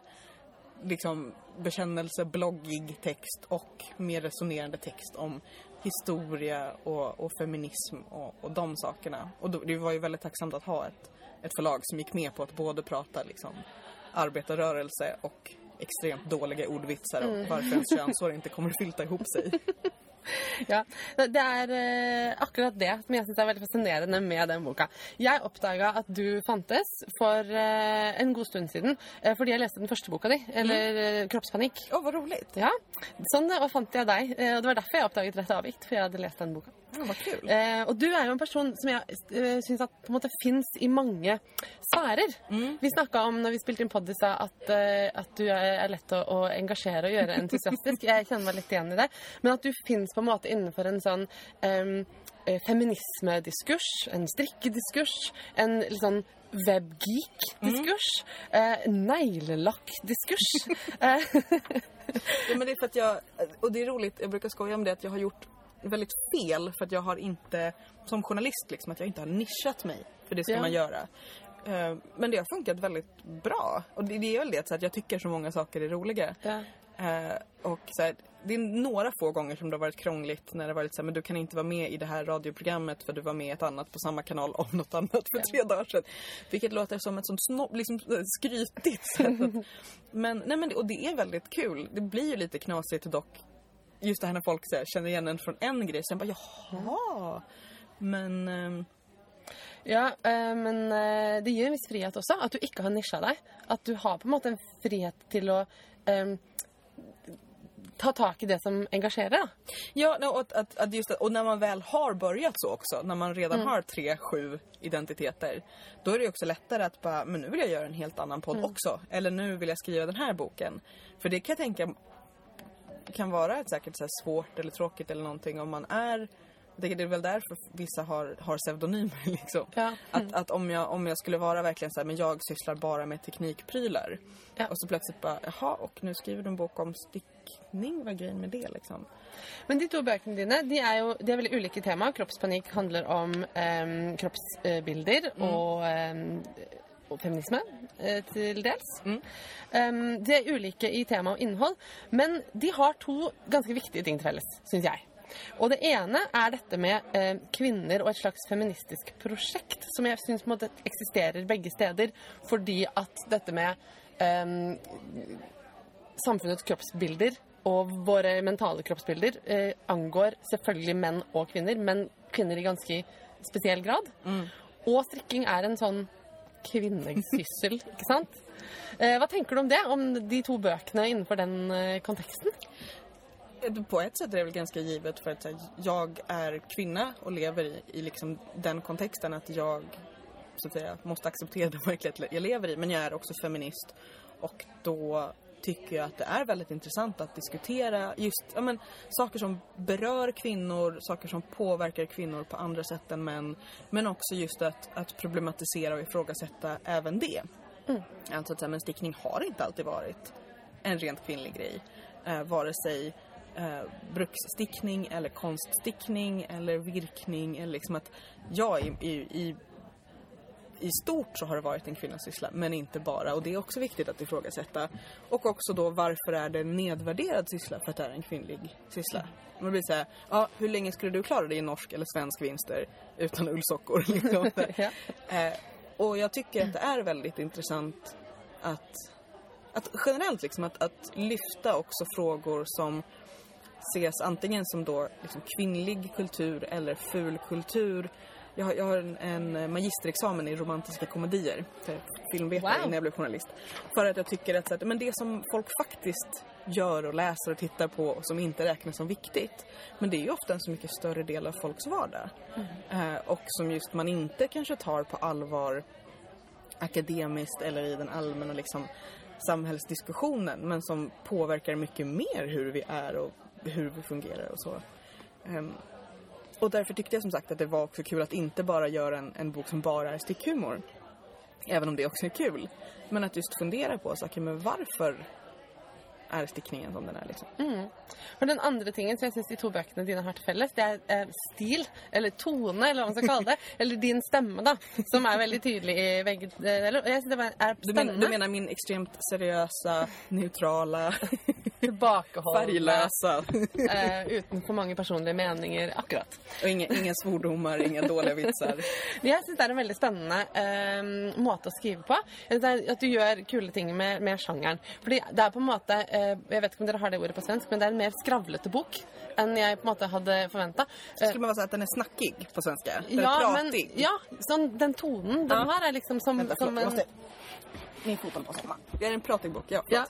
liksom bekännelse, bloggig text och mer resonerande text om historia och, och feminism och, och de sakerna. Och då, det var ju väldigt tacksamt att ha ett, ett förlag som gick med på att både prata liksom arbetarrörelse och extremt dåliga ordvitsar om varför ens könshår inte kommer att filta ihop sig. (laughs) Ja, Det er eh, akkurat det som jeg syns er veldig fascinerende med den boka. Jeg oppdaga at du fantes for eh, en god stund siden eh, fordi jeg leste den første boka di, eller eh, 'Kroppspanikk'. oh, hvor rolig. Ja, Sånn og fant jeg deg. Og Det var derfor jeg oppdaget Rett avvikt, for jeg hadde lest den boka. Ja, vad kul! Eh, og du er jo en person som jeg uh, syns at på en måte fins i mange sfærer. Vi snakka om når vi spilte inn pod i stad, at, eh, at du er, er lett å, å engasjere og gjøre entusiastisk. Jeg kjenner meg litt igjen i det. Men at du fins på en måte innenfor en sånn eh, feminismediskurs, en strikkediskurs, en litt sånn webgeek-diskurs, eh, neglelakkdiskurs. (laughs) eh, Ja, men det är för att jag, och det är roligt, jag brukar skoja om det att jag har gjort väldigt fel för att jag har inte, som journalist liksom, att jag inte har nischat mig. För det ska Ja. man göra. Uh, Men det har funkat väldigt bra. Och det, det är väl det så att jag tycker så många saker är roliga. ja. Uh, och så här, det är några få gånger som det har varit krångligt när det har varit så här, men du kan inte vara med i det här radioprogrammet för du var med i ett annat på samma kanal om något annat för tre dagar sedan. Vilket låter som ett sånt snobb, liksom eh, skrytigt sätt. (laughs) Men, nej men, och det är väldigt kul. Det blir ju lite knasigt dock. Just det här när folk så här, känner igen en från en grej. Sen bara jaha. Men ehm, Ja, eh, men eh, det gir en viss frihet også, at du ikke har nisja deg. At du har på en måte en frihet til å em, ta tak i det som engasjerer. Da. Ja, no, att, att just det, och när man väl har börjat så också, när man redan har tre, sju identiteter, då är det också lättare att bara, men nu vill jag göra en helt annan podd också. Eller nu vill jag skriva den här boken. För det kan jag tänka kan vara ett säkert så här svårt eller tråkigt eller någonting om man är jag tänker det är väl därför vissa har, har pseudonymer (laughs) liksom. Ja. Att, att om, jag, om jag skulle vara verkligen så här, men jag sysslar bara med teknikprylar. Ja. Och så plötsligt bara, jaha, och nu skriver du en bok om stickning, vad är grejen med det liksom? Men de to bøkene dine de er jo de er veldig ulike tema. 'Kroppspanikk' handler om eh, kroppsbilder og, em, og feminisme eh, til dels. Mm. de er ulike i tema og innhold, men de har to ganske viktige ting til felles, syns jeg. Og det ene er dette med eh, kvinner og et slags feministisk prosjekt, som jeg syns eksisterer begge steder, fordi at dette med em, samfunnets kroppsbilder og våre mentale kroppsbilder eh, angår selvfølgelig menn og kvinner, men kvinner i ganske spesiell grad. Og strikking er en sånn kvinnesyssel, ikke sant? Eh, hva tenker du om det? Om de to bøkene innenfor den eh, konteksten? På ett sätt är det väl ganska givet för att jeg er kvinna och lever i, i liksom den kontexten att jag så att säga, måste acceptera den verklighet jag lever i. Men jag är också feminist och då tycker jag att det är väldigt intressant att diskutera just ja, men, saker som berör kvinnor, saker som påverkar kvinnor på andra sätt än män. Men också just att, att problematisera och ifrågasätta även det. Mm. Alltså att men stickning har inte alltid varit en rent kvinnlig grej. Eh, vare sig eh, bruksstickning eller konststickning eller virkning. Eller liksom att, jag i, i, i i stort så har det varit en kvinnas syssla, men inte bara. Och det är också viktigt att ifrågasätta. Och också då varför är det en nedvärderad syssla för att det är en kvinnlig syssla? Och det blir så här, ja, hur länge skulle du klara dig i norsk eller svensk vinster utan ullsockor? (laughs) Liksom. (laughs) Ja. eh, och jag tycker att det är väldigt intressant att, att generellt liksom att, att lyfta också frågor som ses antingen som då liksom kvinnlig kultur eller ful kultur jag har, jag har en, en magisterexamen i romantiska komedier för filmvetare Wow. innan jag blev journalist. För att jag tycker att så att, men det som folk faktiskt gör och läser och tittar på och som inte räknas som viktigt. Men det är ju ofta en så mycket större del av folks vardag. Eh, och som just man inte kanske tar på allvar akademiskt eller i den allmänna liksom, samhällsdiskussionen men som påverkar mycket mer hur vi är och hur vi fungerar och så. Ehm, och därför tyckte jag som sagt att det var också kul att inte bara göra en, en bok som bara är stickhumor. Även om det också är kul. Men att just fundera på saker, men varför er stickningen som den er, liksom. For den andre tingen som jeg syns de to bøkene dine har til felles, det er eh, stil, eller tone, eller hva man skal kalle det. (laughs) Eller din stemme, da. Som er veldig tydelig i begge deler. Er Du, men, du menar min extremt seriösa, neutrala, (laughs) Tilbakeholdne. färglösa eh, uten for mange personlige meninger. Akkurat. Og ingen, ingen svordommer, ingen dårlige vitser. (laughs) Jeg syns det er en veldig spennende eh, måte å skrive på. Er At du gjør kule ting med, med sjangeren. Fordi det er på en måte eh, Jeg vet ikke om dere har det ordet på svensk, men det er en mer skravlete bok enn jeg på en måte hadde forventa. Så skulle man bare si at den er snakkig på. Den är Ja, men pratig. ja, sånn, den tonen den Ja. har, er liksom som, Vent, som en måste... Min fot på att Vi Det är en pratig bok, ja. ja.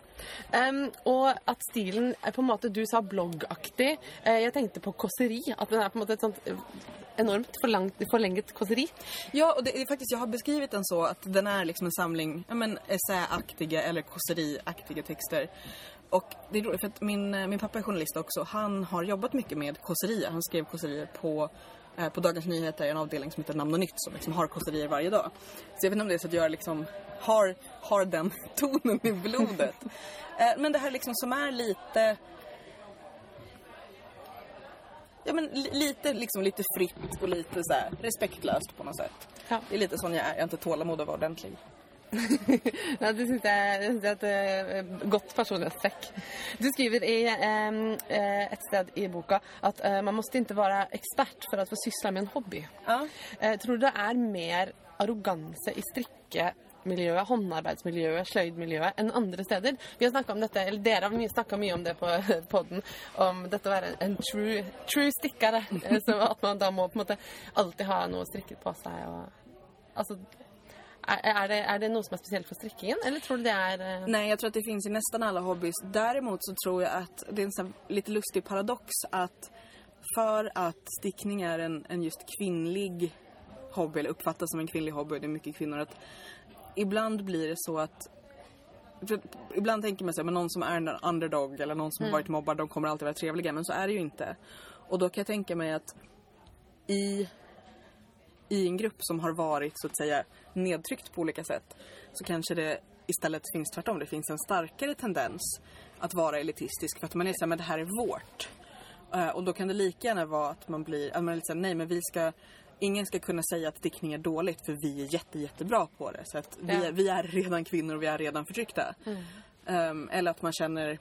Um, og at stilen er på en måte Du sa bloggaktig. Eh, jeg tenkte på kåseri. At den er på en måte et sånt eh, enormt forlangt, forlenget kåseri. Ja, og det är faktiskt, jag har beskrivit den så att den är liksom en samling ja, men, essäaktiga eller kåseriaktiga texter. Och det är roligt för att min, eh, min pappa är journalist också. Han har jobbat mycket med kåserier. Han skrev kåserier på, på Dagens Nyheter, en avdelning som heter Namn och Nytt som liksom har kåserier varje dag. Så jag vet inte om det är så att jag liksom har, har den (laughs) tonen i blodet. Eh, men det här liksom som är lite Ja men lite, liksom lite fritt och lite så här respektlöst på något sätt. Ja. Det är lite sån jag är. Jag har inte tålamod att vara ordentlig. Ja, det syns jeg, det synes jeg er et eh, godt personlighetstrekk. Du skriver i eh, et sted i boka at eh, man måste ikke være ekspert for å få sysle med en hobby. Ja. Eh, tror du det er mer arroganse i strikkemiljøet, håndarbeidsmiljøet, sløydmiljøet enn andre steder? Vi har om dette, eller Dere har snakka mye om det på (laughs) podden, om dette å være en true, true stikkere. Så at man da må på en måte alltid ha noe strikket på seg. Og, altså, er, er, det, er det noe som er spesielt for strikkingen, eller tror du det er eh, Nej, jag tror att det finns i nästan alla hobbys. Däremot så tror jag att det är en sån lite lustig paradox att för att stickning är en, en just kvinnlig hobby, eller uppfattas som en kvinnlig hobby, det är mycket kvinnor, att ibland blir det så att att ibland tänker man sig men någon som är en underdog eller någon som har varit mobbad, de kommer alltid vara trevliga. Men så är det ju inte. Och då kan jag tänka mig att i, i en grupp som har varit så att säga nedtryckt på olika sätt så kanske det istället finns tvärtom. Det finns en starkare tendens att vara elitistisk för att man är såhär, men det här är vårt. Eh, och då kan det lika gärna vara att man blir, att man är lite såhär, nej men vi ska Ingen ska kunna säga att stickning är dåligt för vi är jätte, jättebra på det. Så att vi, Ja. vi är redan kvinnor och vi är redan förtryckta. Ehm, eller att man känner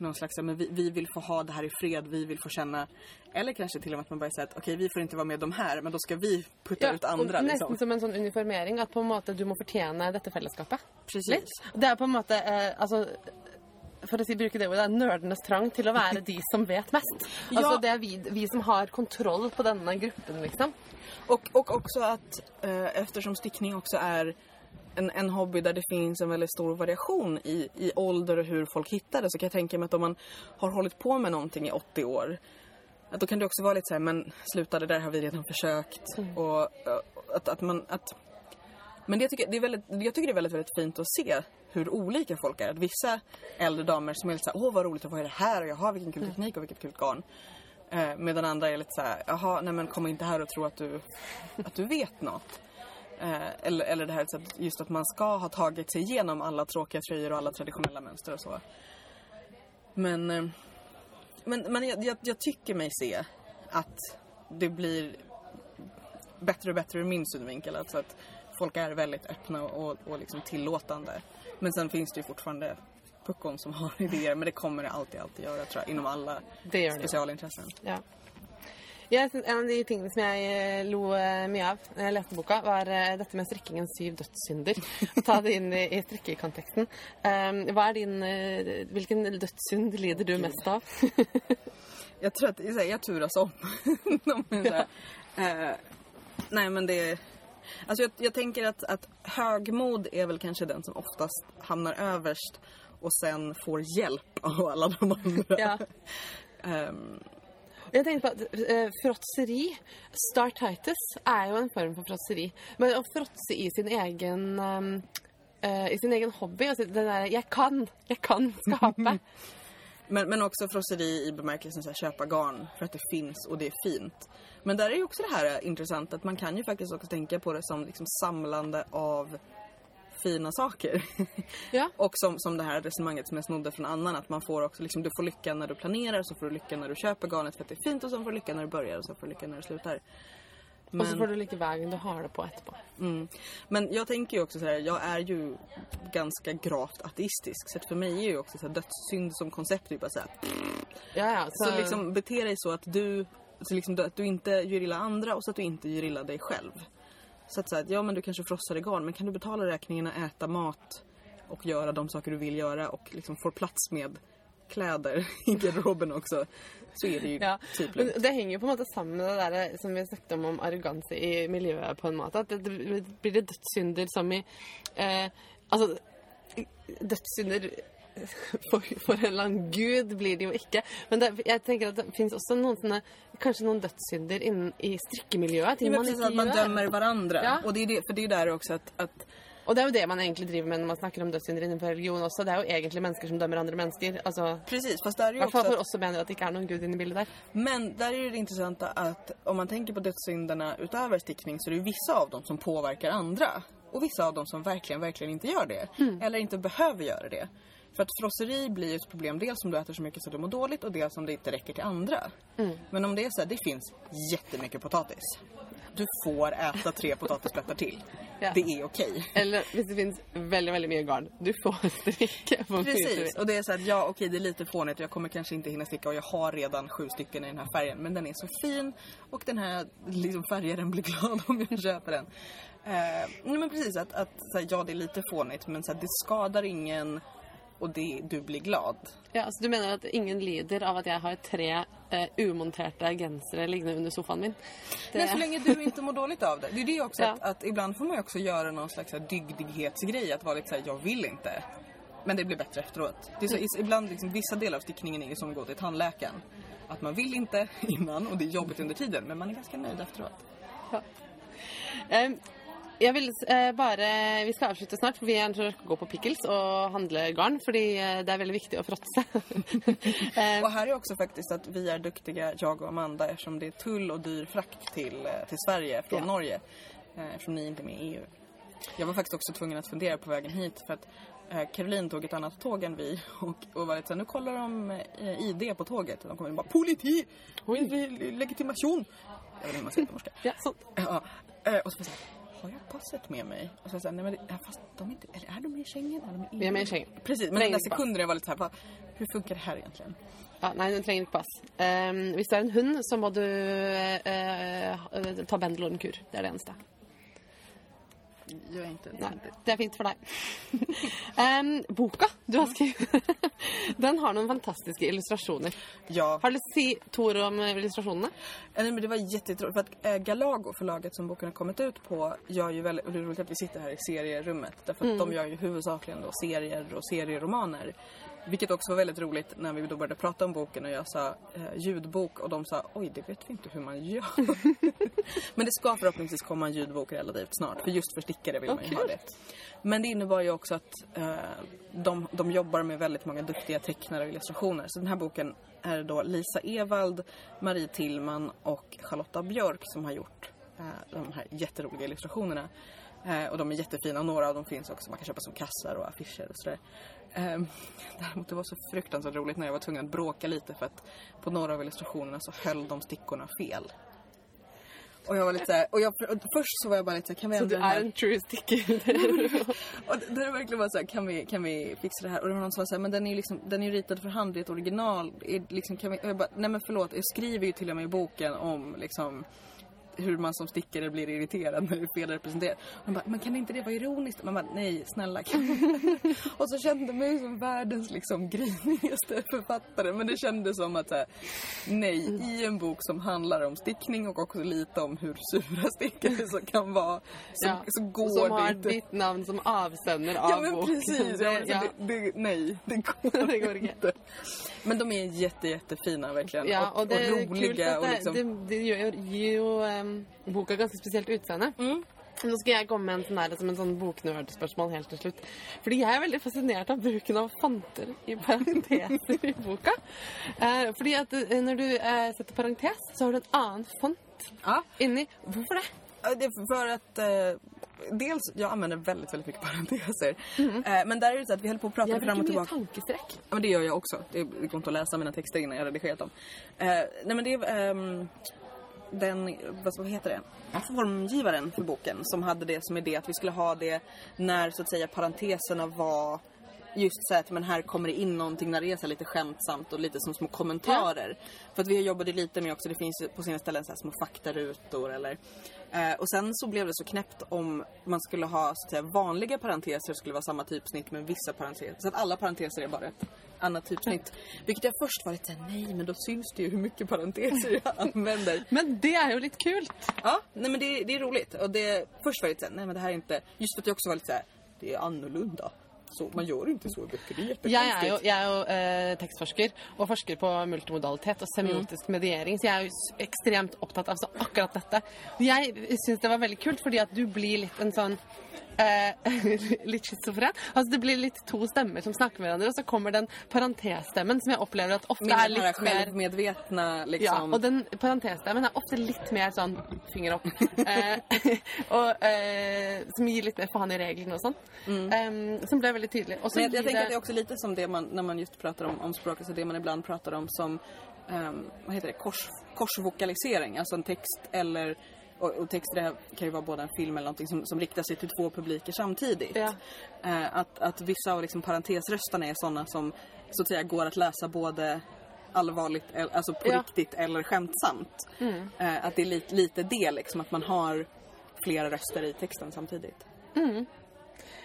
någon slags, men vi, vi vill få ha det här i fred, vi vill få känna. Eller kanske till och med att man bara säger att okej vi får inte vara med de här men då ska vi putta ut andra. Liksom. Nesten som en sånn uniformering, at på en måte du må fortjene dette fellesskapet. Precis. Litt. Det er på en måte eh, alltså For å si, bruke det ordet, det er nerdenes trang til å være de som vet mest. (laughs) Altså, Ja. Det er vi, vi som har kontroll på denne gruppen, liksom. Och, och också att eh, eftersom stickning också är en, en hobby där det finns en väldigt stor variation i, i ålder och hur folk hittar det så kan jag tänka mig att om man har hållit på med någonting i 80 år att då kan det också vara lite så här, men sluta det där har vi redan försökt och eh, att, att man att Men det tycker, det är väldigt, jag tycker det är väldigt, väldigt fint att se hur olika folk är. Att vissa äldre damer som är lite såhär, åh vad roligt, och vad är det här? Och jaha, vilken kul teknik och vilket kul garn. Eh, medan andra är lite såhär, jaha, nej men kom inte här och tro att du, att du vet något. Eh, eller, eller det här att just att man ska ha tagit sig igenom alla tråkiga tröjor och alla traditionella mönster och så. Men, eh, men, men jag, jag, jag tycker mig se att det blir bättre och bättre ur min synvinkel. Alltså att folk är väldigt öppna och, och liksom tillåtande. Men sen finns det ju fortfarande puckon som har (laughs) idéer. Men det kommer det alltid, alltid göra tror jag. Inom alla Det gjør det. specialintressen. Ja. Jeg synes En av de tingene som jeg eh, lo eh, mye av når jeg leste boka, var eh, dette med strikkingens syv dødssynder. (laughs) Ta det inn i, i strikkekonteksten. Um, er din, hvilken dødssynd lider du mest av? (laughs) Jag tror att jeg jag turas om. De är så här, eh, nej men det är... Alltså jag, jag tänker att, att högmod är väl kanske den som oftast hamnar överst och sen får hjälp av alla de andra. Ja. (laughs) Ehm, Jeg tenkte på at eh, Fråtseri, startitis, er jo en form for fråtseri. Men å fråtse i sin egen um, uh, i sin egen hobby. Altså den der 'jeg kan, jeg kan skape'. (laughs) men, men også frosseri i bemerkelsen så köpa garn för att det finns och det är fint. Men där är ju också det här eh, intressant att man kan ju faktiskt också tänka på det som liksom samlande av fina saker. Ja. Och som, som det här resonemanget som jag snodde från annan att man får också liksom, du får lycka när du planerar, så får du lycka när du köper garnet för att det är fint och så får du lycka när du börjar och så får du lycka när du slutar. Og så får du like vägen du har det på etterpå. Mm. Men jag tänker ju också så här, jag är ju ganska gravt ateistisk så för mig är ju också så här, dödssynd som koncept ju bara så här, Ja, ja, Så liksom bete dig så att du, så liksom, att du inte gör illa andra och så att du inte gör illa dig själv. Så att, säga, ja men du kanske frossar i garn men kan du betala räkningarna, äta mat och göra de saker du vill göra och liksom får plats med kläder (laughs) i garderoben också. Så är det ju Ja, typ lugnt. det henger jo på en måte sammen med det der som vi snakket om om arroganse i miljøet, på en måte. At det, det blir det dødssynder som i eh, Altså, dødssynder (laughs) for, for en eller annen gud blir det jo ikke. Men det, jeg tenker at det finnes også noen sånne Kanskje noen dødssynder innen i strikkemiljøet. Ting man ikke att man dømmer hverandre. Ja. Og det är det, för det att Og det er jo det man egentlig driver med når man snakker om dødssynder innenfor religion også. Det er jo egentlig mennesker som dømmer andre mennesker. Altså, Precis, fast det er hvert fall for oss som mener at det ikke er noen gud inne i bildet der. Men der er det interessant at om man tenker på dødssynderne utover stickning så er det jo vissa av dem som påvirker andre. Og vissa av dem som virkelig, virkelig ikke gjør det. Eller ikke behøver gjøre det. För att frosseri blir ju ett problem dels om du äter så mycket så du mår dåligt och dels om det inte räcker till andra. Men om det är så här, det finns jättemycket potatis. Du får äta tre potatisplättar till. Ja. Det är okej. Eller hvis det finnes veldig väldigt mye garn. Du får sticka Precis, och det är så här, ja okej det är lite fånigt jag kommer kanske inte hinna sticka och jag har redan sju stycken i den här färgen. Men den är så fin och den här liksom färgaren blir glad (laughs) om jag köper den. Eh, nej men precis att, att så här, ja det är lite fånigt men så här, det skadar ingen och de, du blir glad. Ja, altså Du mener at ingen lider av at jeg har tre eh, umonterte gensere liggende under sofaen min? Det, Men så lenge du ikke mår dårlig av det. Det er det også (laughs) Ja. at, att ibland får man jo også gjøre noen slags dygdighetsgreie. At dygdighetsgrej. litt sånn 'jeg vil ikke', vill inte. Men det blir bedre efteråt. Det er så, is- ibland liksom, vissa deler av stikkningen er som går gå till At Att man vil ikke (laughs) innan og det er jobbigt under tiden men man er ganske nøyd etterpå. efteråt. Eh, jeg vil eh, bare Vi skal avslutte snart, for vi er å gå på Pickles og handle garn. Fordi eh, det er veldig viktig å fråtse. (laughs) eh, her er jo også faktisk at vi er dyktige, jeg og Amanda, eftersom det er tull og dyr frakt til, til Sverige fra Ja. Norge. Ettersom dere ni er med i EU. Jeg var faktisk også tvungen å fundere på veien hit for at eh, Caroline tog ett annat tåg än vi (laughs) och, och var lite såhär, nu kollar de eh, ID på tåget och de kommer in och bara politi, le- legitimation. Jag vet inte hur man säger på norska. ja, sånn. Ja, eh, och så var jag har jag passet med mig? Och så såhär, nej men det, fast de är inte, eller är de med i Schengen? Är de med i Vi er med i Schengen. Precis, men den där sekunden jag var lite såhär, hur funkar det här egentligen? Ja, nei, den trenger ikke pass. Eh, hvis du er en hund, så må du uh, eh, ta Bendelorm-kur. Det er det eneste. Jag är inte Nei, det er fint for deg. (laughs) um, boka du har skrevet, (laughs) den har noen fantastiske illustrasjoner. Ja, Har du lyst til å si to ord om eh, illustrasjonene? Eh, nej, men det var jätteroligt för eh, Galago, förlaget som boken har kommit ut på, gör ju väldigt, rolig det är roligt att vi sitter här i serierummet. Därför att de gör ju huvudsakligen serier och serieromaner. Vilket också var väldigt roligt när vi då började prata om boken och jag sa eh, ljudbok och de sa oj det vet vi inte hur man gör. (laughs) Men det ska förhoppningsvis komma en ljudbok relativt snart för just för stickare vill okay. man ju ha det. Men det innebar ju också att eh, de, de jobbar med väldigt många duktiga tecknare och illustrationer. Så den här boken är då Lisa Evald, Marie Tillman och Charlotta Björk som har gjort eh, de här jätteroliga illustrationerna. Eh, och de är jättefina några av dem finns också. Man kan köpa som kassar och affischer och sådär. Eh, (laughs) däremot det var så fruktansvärt roligt när jag var tvungen att bråka lite för att på några av illustrationerna så höll de stickorna fel. Och jag var lite såhär, och, jag, och först så var jag bara lite såhär, kan vi Så ändra du den här? er en true sticker? (laughs) Och det, det verkligen var så här, kan vi, kan vi fixa det här? Och det var någon som sa såhär, men den är ju liksom, den är ju ritad för hand i ett original. Är, liksom, kan vi, och jag bara, nej men förlåt, jag skriver ju till och med i boken om liksom hur man som stickare blir irriterad när det är fel representerat. Man bara, men kan inte det vara ironiskt? Man bara, nej snälla kan (laughs) Och så kände man mig som världens liksom grinigaste författare. Men det kändes som att här, nej, i en bok som handlar om stickning och också lite om hur sura stickare så kan vara så, Ja, så går som det har inte. ditt navn som avsender av boken. Ja men precis, ja, alltså, det, det, nej det går, (laughs) Det går inte. Men de är jätte, jättefina verkligen. Ja, och, och, det kult roliga. och det, liksom... det, det gör ju em, boka ganske spesielt utseende. Mm. Nå skal jeg komme med en sånn der, som en sånn boknerdspørsmål helt til slutt. Fordi jeg er veldig fascinert av bruken av fanter i parenteser i boka. Eh, fordi at eh, når du eh, setter parentes, så har du en annen font Ja, inni. Hvorfor det? det er for at eh, dels, jag använder väldigt, väldigt mycket parenteser. Mm. Eh, men där är det så att vi höll på att prata fram och bruker mye tillbaka. tankestrekk. Ja, men det gör jag också. Det går inte att läsa mina texter innan jag redigerat dem. Eh, nej men det är ehm, den, vad, heter det? Formgivaren för boken som hade det som idé att vi skulle ha det när så att säga parenteserna var just så att men här kommer det in någonting när det är så lite skämtsamt och lite som små kommentarer. För att vi jobbade lite med också, det finns ju på sina ställen så här små faktarutor eller eh, och sen så blev det så knäppt om man skulle ha så att säga vanliga parenteser skulle vara samma typsnitt men vissa parenteser. Så att alla parenteser är bara ett annat typsnitt. Vilket jag först var lite såhär, nej men då syns det ju hur mycket parenteser jag använder. (laughs) Men det er jo litt kult. Ja, nej men det, det är roligt. Och det, först var jag lite såhär, nej men det här är inte, just för att jag också var lite såhär, det är annorlunda. Så, man gjør ikke så i bøker. det er. Jeg er jo, jeg er jo eh, tekstforsker og forsker på multimodalitet og semiotisk mediering, så jeg er jo ekstremt opptatt av akkurat dette. Jeg syns det var veldig kult, fordi at du blir litt en sånn (laughs) litt schizofren. Altså det blir litt to stemmer som snakker med hverandre, og så kommer den parentesstemmen som jeg opplever at ofte er litt mer liksom. ja, og den parentesstemmen er ofte litt mer sånn finger opp. Eh, (laughs) og, eh, som gir litt mer faen i reglene og sånn. Eh, som ble veldig tydelig. Også Men jeg, jeg tenker det... at det er også lite som det man, når man just prater om, om språket, så det man ibland prater om som, um, hva heter det, Kors, korsvokalisering. altså en text eller, och, och texter kan ju vara både en film eller någonting som, som riktar sig till två publiker samtidigt. Ja. Eh, att, att vissa av liksom parentesrösterna är sådana som så att säga går att läsa både allvarligt, alltså på Ja. riktigt eller skämtsamt. Eh, att det är lite, lite det liksom, att man har flera röster i texten samtidigt. Eh,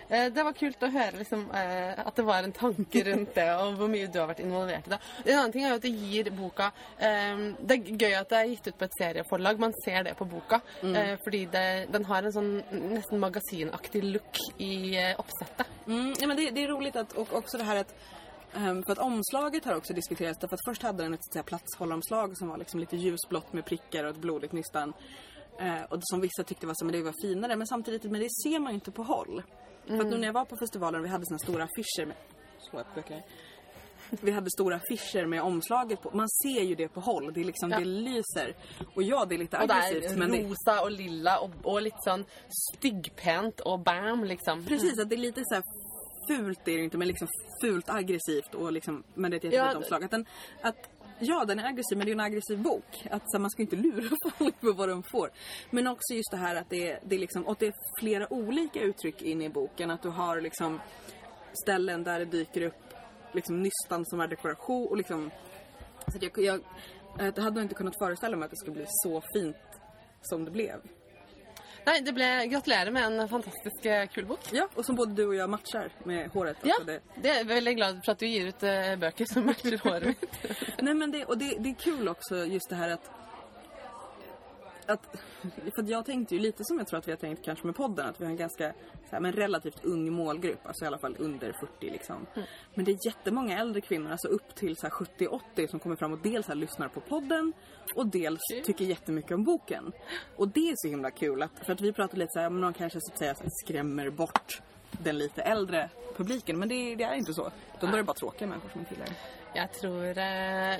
Det var kult å høre liksom, eh, at det var en tanke rundt det, og hvor mye du har vært involvert i det. En annen ting er jo at det gir boka eh, Det er gøy at det er gitt ut på et serieforlag. Man ser det på boka. Mm. fordi det, den har en sånn nesten magasinaktig look i eh, oppsettet. Mm, ja, men det, det er roligt att, och också det här att for för att omslaget har också diskuterats därför att först hade den ett så platshållaromslag som var liksom lite ljusblått med prickar och ett blodigt nystan. Eh, och som vissa tyckte var så, men det var finare men samtidigt, men det ser man ju inte på håll. För att när jag var på festivalen och vi hade såna stora affischer med, slå upp böcker. Vi hade stora affischer med omslaget på. Man ser ju det på håll. Det, är liksom, Ja. det lyser. Och ja, det är lite det aggressivt. men det, rosa og lilla og, och litt sånn styggpent og bam, liksom. Precis, att det är lite så här fult är det inte, men liksom fult aggressivt och liksom, men det är ett jättefint Ja, omslag. Att den, att, ja, den är aggressiv, men det är en aggressiv bok. Att så man ska inte lura (laughs) folk på vad de får. Men också just det här att det är, det är liksom, och det är flera olika uttryck in i boken. Att du har liksom ställen där det dyker upp liksom nystan som är dekoration och liksom så jag, jag, jag hade inte kunnat föreställa mig att det skulle bli så fint som det blev. Nei, det ble Gratulerer med en fantastisk eh, kul bok. Ja, og som både du og jeg matcher med håret. Ja, Alltså det, det er veldig glad for at du gir ut eh, bøker som matcher håret mitt. (laughs) Nei, men det, og det, det er kul også just det her att att, för jag tänkte ju lite som jag tror att vi har tänkt kanske med podden, att vi har en ganska så här, men relativt ung målgrupp, alltså i alla fall under 40 liksom. Men det är jättemånga äldre kvinnor, alltså upp till 70-80 som kommer fram och dels här, lyssnar på podden och dels tycker jättemycket om boken. Och det är så himla kul, att, för att vi pratar lite så här, men någon kanske så att säga så här, skrämmer bort den lite äldre publiken, men det, det är inte så. Då är det bara tråkiga människor som gillar det. Jeg tror eh,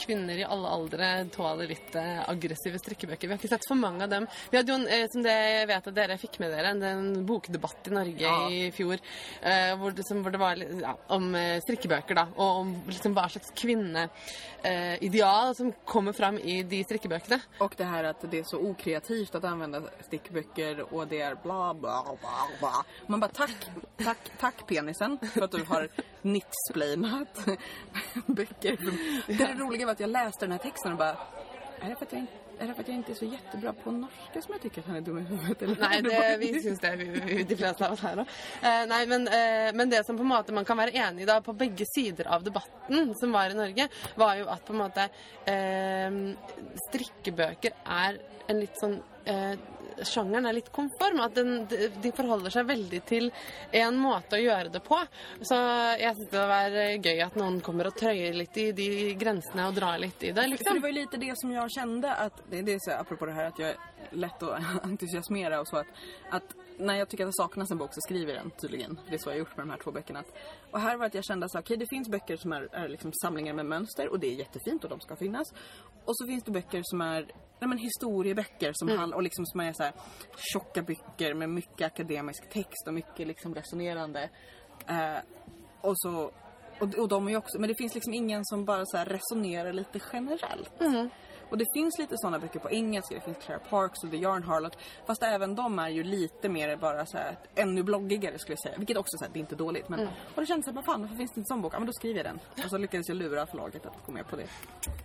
kvinner i alle aldre tåler litt eh, aggressive strikkebøker. Vi har ikke sett for mange av dem. Vi hadde jo, en, eh, som det jeg vet at dere fikk med dere, en, en bokdebatt i Norge Ja. i fjor eh, hvor, det, som, hvor det var ja, om eh, strikkebøker, da. Og om liksom, hva slags kvinneideal som kommer fram i de strikkebøkene. Og det her at det er så okreativt å anvende strikkebøker, og det er bla bla bla bla. Man bare takk, takk, takk, penisen for at du har nitsplainat (laughs) böcker. Det roliga var att jag läste den här texten och bara, är det för att jag, inte- är det för att jag inte är så jättebra på norska som jag tycker att han är dum i huvudet? Eller? Nei, det, vi syns det, vi, vi, de fleste av oss her òg. Eh, nei, men, eh, men det som på en måte man kan være enig i da på begge sider av debatten som var i Norge, var jo at på en måte eh, strikkebøker er en litt sånn eh, Sjangeren er litt konform. At den, de de forholder seg veldig til en måte å gjøre det på. Så jeg syns det var gøy at noen kommer og trøyer litt i de grensene og drar litt i det. Liksom. det var jo litt det som jeg kjente, at det, det är så apropå det her at jeg er lett å (laughs) entusiasmera og så at, att när jag tycker att det saknas en bok så skriver jag den tydligen. Det är så jag har gjort med de här två böckerna. Och här var att jag kände att okay, det finns böcker som är, är liksom samlingar med mönster och det är jättefint och de ska finnas. Och så finns det böcker som är nej men historieböcker som handlar och liksom som är så här tjocka böcker med mycket akademisk text och mycket liksom resonerande. Eh, och så och, och de är också, men det finns liksom ingen som bara så här resonerar lite generellt. Och det finns lite sådana böcker på engelska, det finns Clara Parks och The Yarn Harlot. Fast även de är ju lite mer bara så här, ännu bloggigare skulle jag säga. Vilket också så här, det är inte dåligt. Men, Och det kändes som, vad fan, varför finns det inte en sån bok? Ja men då skriver jag den. Och så lyckades jag lura förlaget att gå med på det.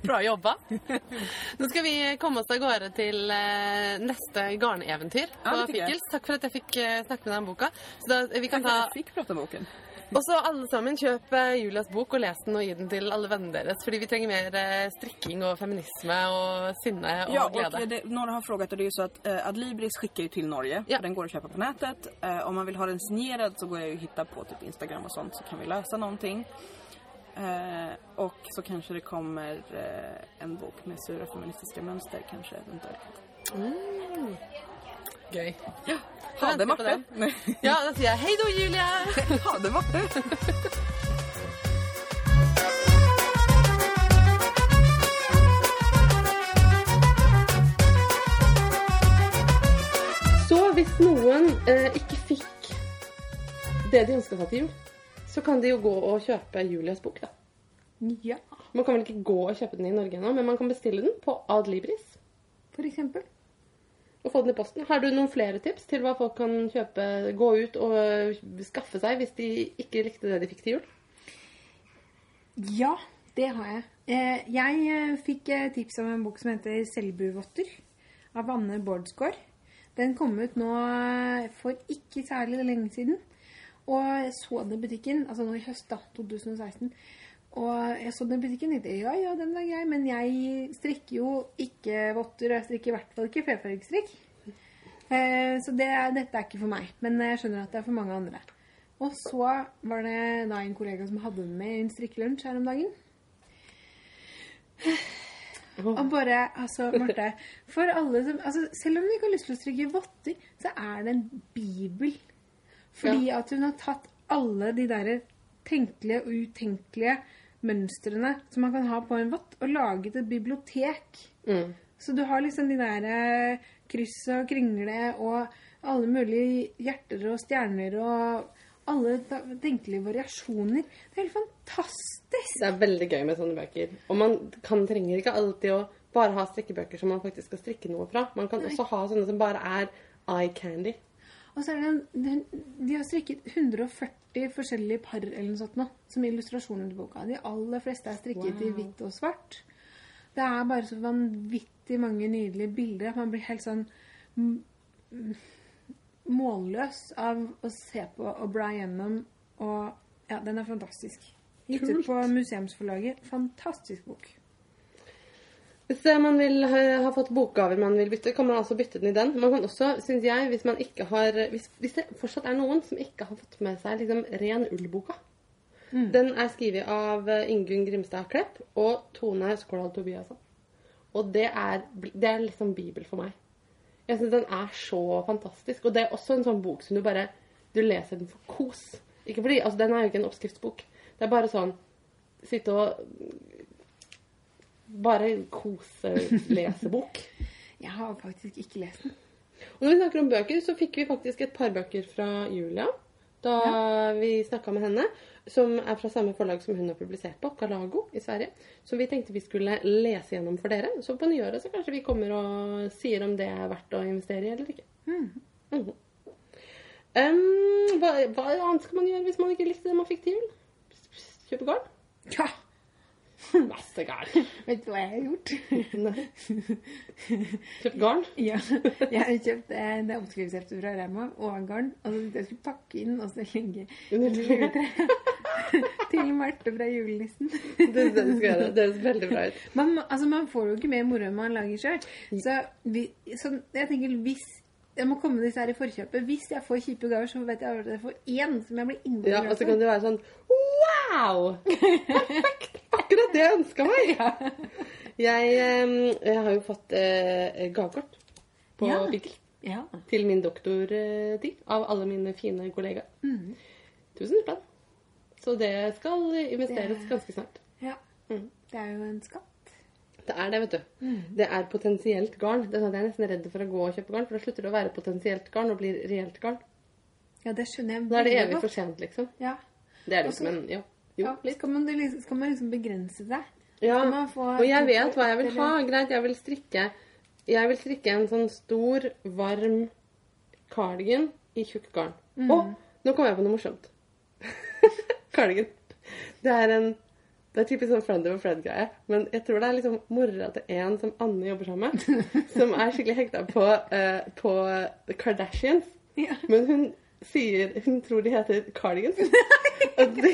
Bra jobbat! (laughs) Nå skal vi komme oss av gårde til eh, neste garneventyr Ja, på jeg. Fikkels. Takk for at jeg fikk eh, snakke med deg om boka. Så da, vi kan Tack för ta, att jag fick prata om boken. Og så alle sammen, kjøp eh, Julias bok og les den og gi den til alle vennene deres. Fordi vi trenger mer eh, strikking og feminisme og sinne og Ja, glede. Ja, det, några har frågat och det är ju så att eh, Adlibris skickar ju till Norge. Ja. Den går att köpa på nätet. Eh, om man vill ha den signerad så går jag ju att hitta på typ Instagram och sånt så kan vi lösa någonting. Eh, och så kanske det kommer eh, en bok med sura feministiska mönster kanske eventuellt. Gøy. Ha det Marte! (laughs) Ja, da sier jeg hei da, Julia! (laughs) ha det Marte! Så hvis noen eh, ikke fikk det de ønska seg til jul, så kan de jo gå og kjøpe Julias bok, da. Ja, Man kan vel ikke gå og kjøpe den i Norge ennå, men man kan bestille den på Adlibris for eksempel. Og få den i posten. Har du noen flere tips til hva folk kan kjøpe, gå ut og skaffe seg hvis de ikke likte det de fikk til jul? Ja, det har jeg. Eh, jeg eh, fikk eh, tips om en bok som heter Selbuvotter av Anne Bårdsgaard. Den kom ut nå for ikke særlig lenge siden. Og jeg så den i butikken, altså nå i høst, da, 2016. Og jeg så den butikken tenkte ja, ja, den var grei, men jeg strikker jo ikke votter, og jeg strikker i hvert fall ikke flerfargestrikk. Eh, så det, dette er ikke for meg, men jeg skjønner at det er for mange andre. Og så var det da en kollega som hadde den med i en strikkelunsj her om dagen. Og bare, altså, Marte For alle som altså, Selv om du ikke har lyst til å strikke votter, så er det en bibel. Fordi at hun har tatt alle de der tenkelige og utenkelige mønstrene som man kan ha på en vott, og laget et bibliotek. Mm. Så du har liksom de der eh, kryss og kringle og alle mulige hjerter og stjerner og alle tenkelige variasjoner. Det er helt fantastisk! Det er veldig gøy med sånne bøker. Og man kan, trenger ikke alltid å bare ha strikkebøker som man faktisk skal strikke noe fra. Man kan også ha sånne som bare er eye candy. Og så er det en, den, De har strikket 140 forskjellige par eller noe sånt nå, som illustrasjoner til boka. De aller fleste er strikket i hvitt og svart. Det er bare så vanvittig mange nydelige bilder at man blir helt sånn målløs av å se på og bla gjennom. Og ja, den er fantastisk. Gitt ut på Museumsforlaget. Fantastisk bok. Hvis eh, man vil ha, ha fått bokgaver man vil bytte, kan man altså bytte den i den. Man kan også, synes jeg, hvis man ikke har Hvis, hvis det fortsatt er noen som ikke har fått med seg liksom ren ull-boka Den er skrevet av eh, Ingunn Grimstad Klepp og Tone Skårdal Tobiasson. Og det er, det er liksom Bibel for meg. Jeg syns den er så fantastisk. Og det er også en sånn bok som du bare Du leser den for kos. Ikke fordi, altså Den er jo ikke en oppskriftsbok. Det er bare sånn Sitte og Bare kose-lesebok. (laughs) Jeg har faktisk ikke lest den. Og når vi snakker om bøker, så fikk vi faktisk et par bøker fra Julia da vi snakka med henne. Som er fra samme forlag som hun har publisert på, Galago i Sverige. Som vi tenkte vi skulle lese gjennom for dere. Så på nyåret så kanskje vi kommer og sier om det er verdt å investere i eller ikke. Mhm. Um, hva, hva annet skal man gjøre hvis man ikke likte det man fikk til? Kjøpe garn? Ja, (laughs) Masse garn. vet du hva jeg har gjort? (laughs) Kjøpt garn? Ja, jeg har kjøpt eh, det oppskriftsheftet fra Rema og garn. Og så jeg skulle pakke inn og så legge under. (laughs) Til Marte fra julenissen. Det du skal gjøre. Det høres veldig bra ut. Man, altså, man får jo ikke mer moro enn man lager sjøl. Så, så jeg tenker hvis jeg må komme disse her i forkjøpet. Hvis jeg får kjipe gaver, så vet jeg at jeg får én som jeg blir innmari Ja, og så kan det være sånn Wow! Perfekt! Akkurat det jeg ønska meg. (laughs) Jeg, eh, jeg har jo fått eh, gavekort på Ja. Bikkel Ja. til min doktortid av alle mine fine kollegaer. Mm. Tusen spenn. Så det skal investeres ganske snart. ja. Mm. Det er jo en skatt. Det er det, vet du. Det er potensielt garn. Det er sånn at Jeg er nesten redd for å gå og kjøpe garn, for da slutter det å være potensielt garn og blir reelt garn. Ja, det skjønner jeg Da er det evig for sent, liksom. Ja. Det er det Også- ikke, men ja. Jo, ja. litt. Skal, man, liksom, skal man liksom begrense seg? Ja, få og jeg vet hva jeg vil ha. Greit, jeg vil strikke Jeg vil strikke en sånn stor, varm cardigan i tjukk garn. Mm. Nå kom jeg på noe morsomt. (laughs) cardigan. Det er en det er typisk sånn friend of a friend-greie. Men jeg tror det er liksom mora til en som Anne jobber sammen med, (laughs) som er skikkelig hekta på, uh, på Kardashians. Ja. Men hun sier Hun tror de heter Cardigans. (laughs) Og det,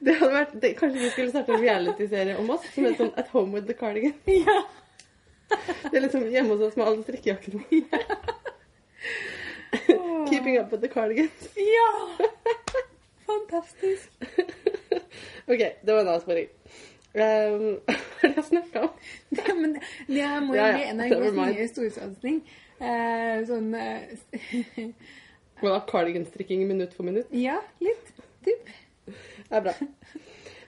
det hadde vært det, Kanskje vi skulle starte en reality-serie om oss som heter sånn At Home with the Cardigan. Ja. Det er liksom hjemme hos oss med alle strikkejakkene. (laughs) Keeping up with the cardigans. ja! Fantastisk. OK, det var en avsporing. Um, (laughs) hva er det jeg snakka om? Ja, men det, det må jo Ja, bli en av mind. nye storsatsing. Uh, sånn (laughs) uh, Hva da? Cardiganstrikking minutt for minutt? Ja, litt. Typ. Det er bra.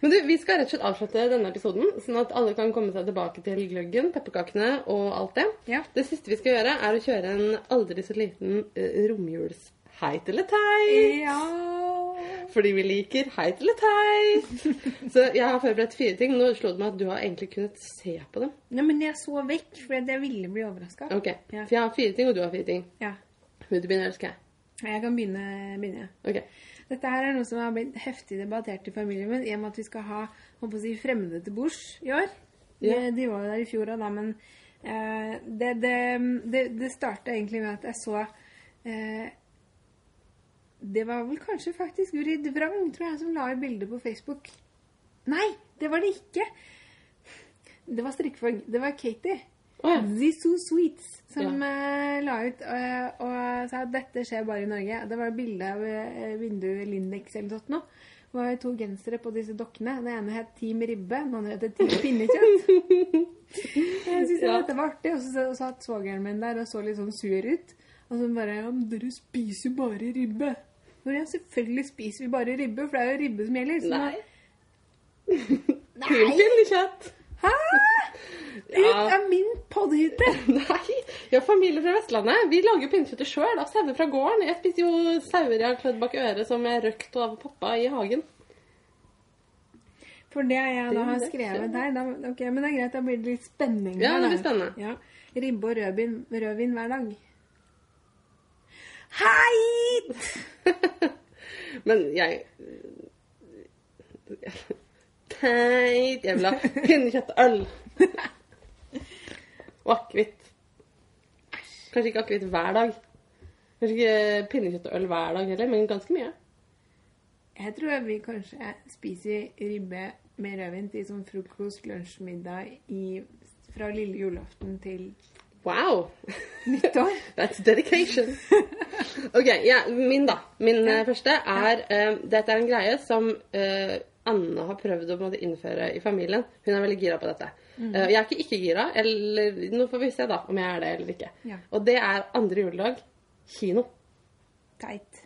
Men du, vi skal rett og slett avslutte denne episoden, sånn at alle kan komme seg tilbake til gløggen, pepperkakene og alt det. Ja. Det siste vi skal gjøre, er å kjøre en aldri så liten uh, romjulsheit eller teit. Ja. Fordi vi liker heit eller teit. Så jeg har forberedt fire ting. Nå slo det meg at du har egentlig kunnet se på dem. Nei, men jeg så vekk, for jeg ville bli overraska. Ok, Ja. For jeg har fire ting, og du har fire ting. Ja. Vil du begynne, eller skal jeg? Jeg kan begynne. begynne. Ok. Dette her er noe som har blitt heftig debattert i familien min, i og med at vi skal ha håper å si, fremmede til bords i år. Ja. De, de var jo der i fjor òg, da, men uh, det, det, det, det starta egentlig med at jeg så eh, Det var vel kanskje faktisk Vrid Vrang, tror jeg, som la ut bilde på Facebook. Nei, det var det ikke! Det var strikkefag. Det var Katie. Oh, ja. Zizou Sweets som eh, la ut eh, og sa at dette skjer bare i Norge. Det var bilde av eh, vinduet Lindex eller noe sånt. Det var to gensere på disse dokkene. Den ene het Team Ribbe, den andre het Team Pinnekjøtt. (laughs) Jeg syntes Ja. dette var artig. Og så satt svogeren min der og så litt sånn sur ut. Og så bare Ja, men dere spiser bare ribbe. Hvor ja, selvfølgelig spiser vi bare ribbe, for det er jo ribbe som gjelder. Så Nei. (laughs) Nei. Kun kjøtt. Hæ? (laughs) Ut Ja. av min poddehytte! (laughs) Nei. Vi har familie fra Vestlandet. Vi lager jo pinnekjøttet sjøl av sauer fra gården. Jeg spiser jo sauer jeg har klødd bak øret som jeg røkt av pappa i hagen. For det jeg da har skrevet her da, ok, Men det er greit, da blir det litt spenning. Ja, det blir spennende. Ja. Ribbe og rødvin, rødvin hver dag. Hei! Men jeg Teit. Jeg vil ha pinnekjøttøl. Og akevitt. Kanskje ikke akevitt hver dag. Kanskje ikke pinnekjøtt og øl hver dag heller, men ganske mye. Jeg tror vi kanskje spiser ribbe med rødvin til sånn frokost, lunsj, middag i fra lille julaften til Wow! nyttår. (laughs) That's dedication. (laughs) Ok, ja, min da. Min ja. første er eh, Dette er en greie som uh, Anne har prøvd å måte, innføre i familien. Hun er veldig gira på dette. Eh, jeg er ikke ikke gira, eller nå får vi se da om jeg er det eller ikke. Ja. Og det er andre juledag kino. Teit.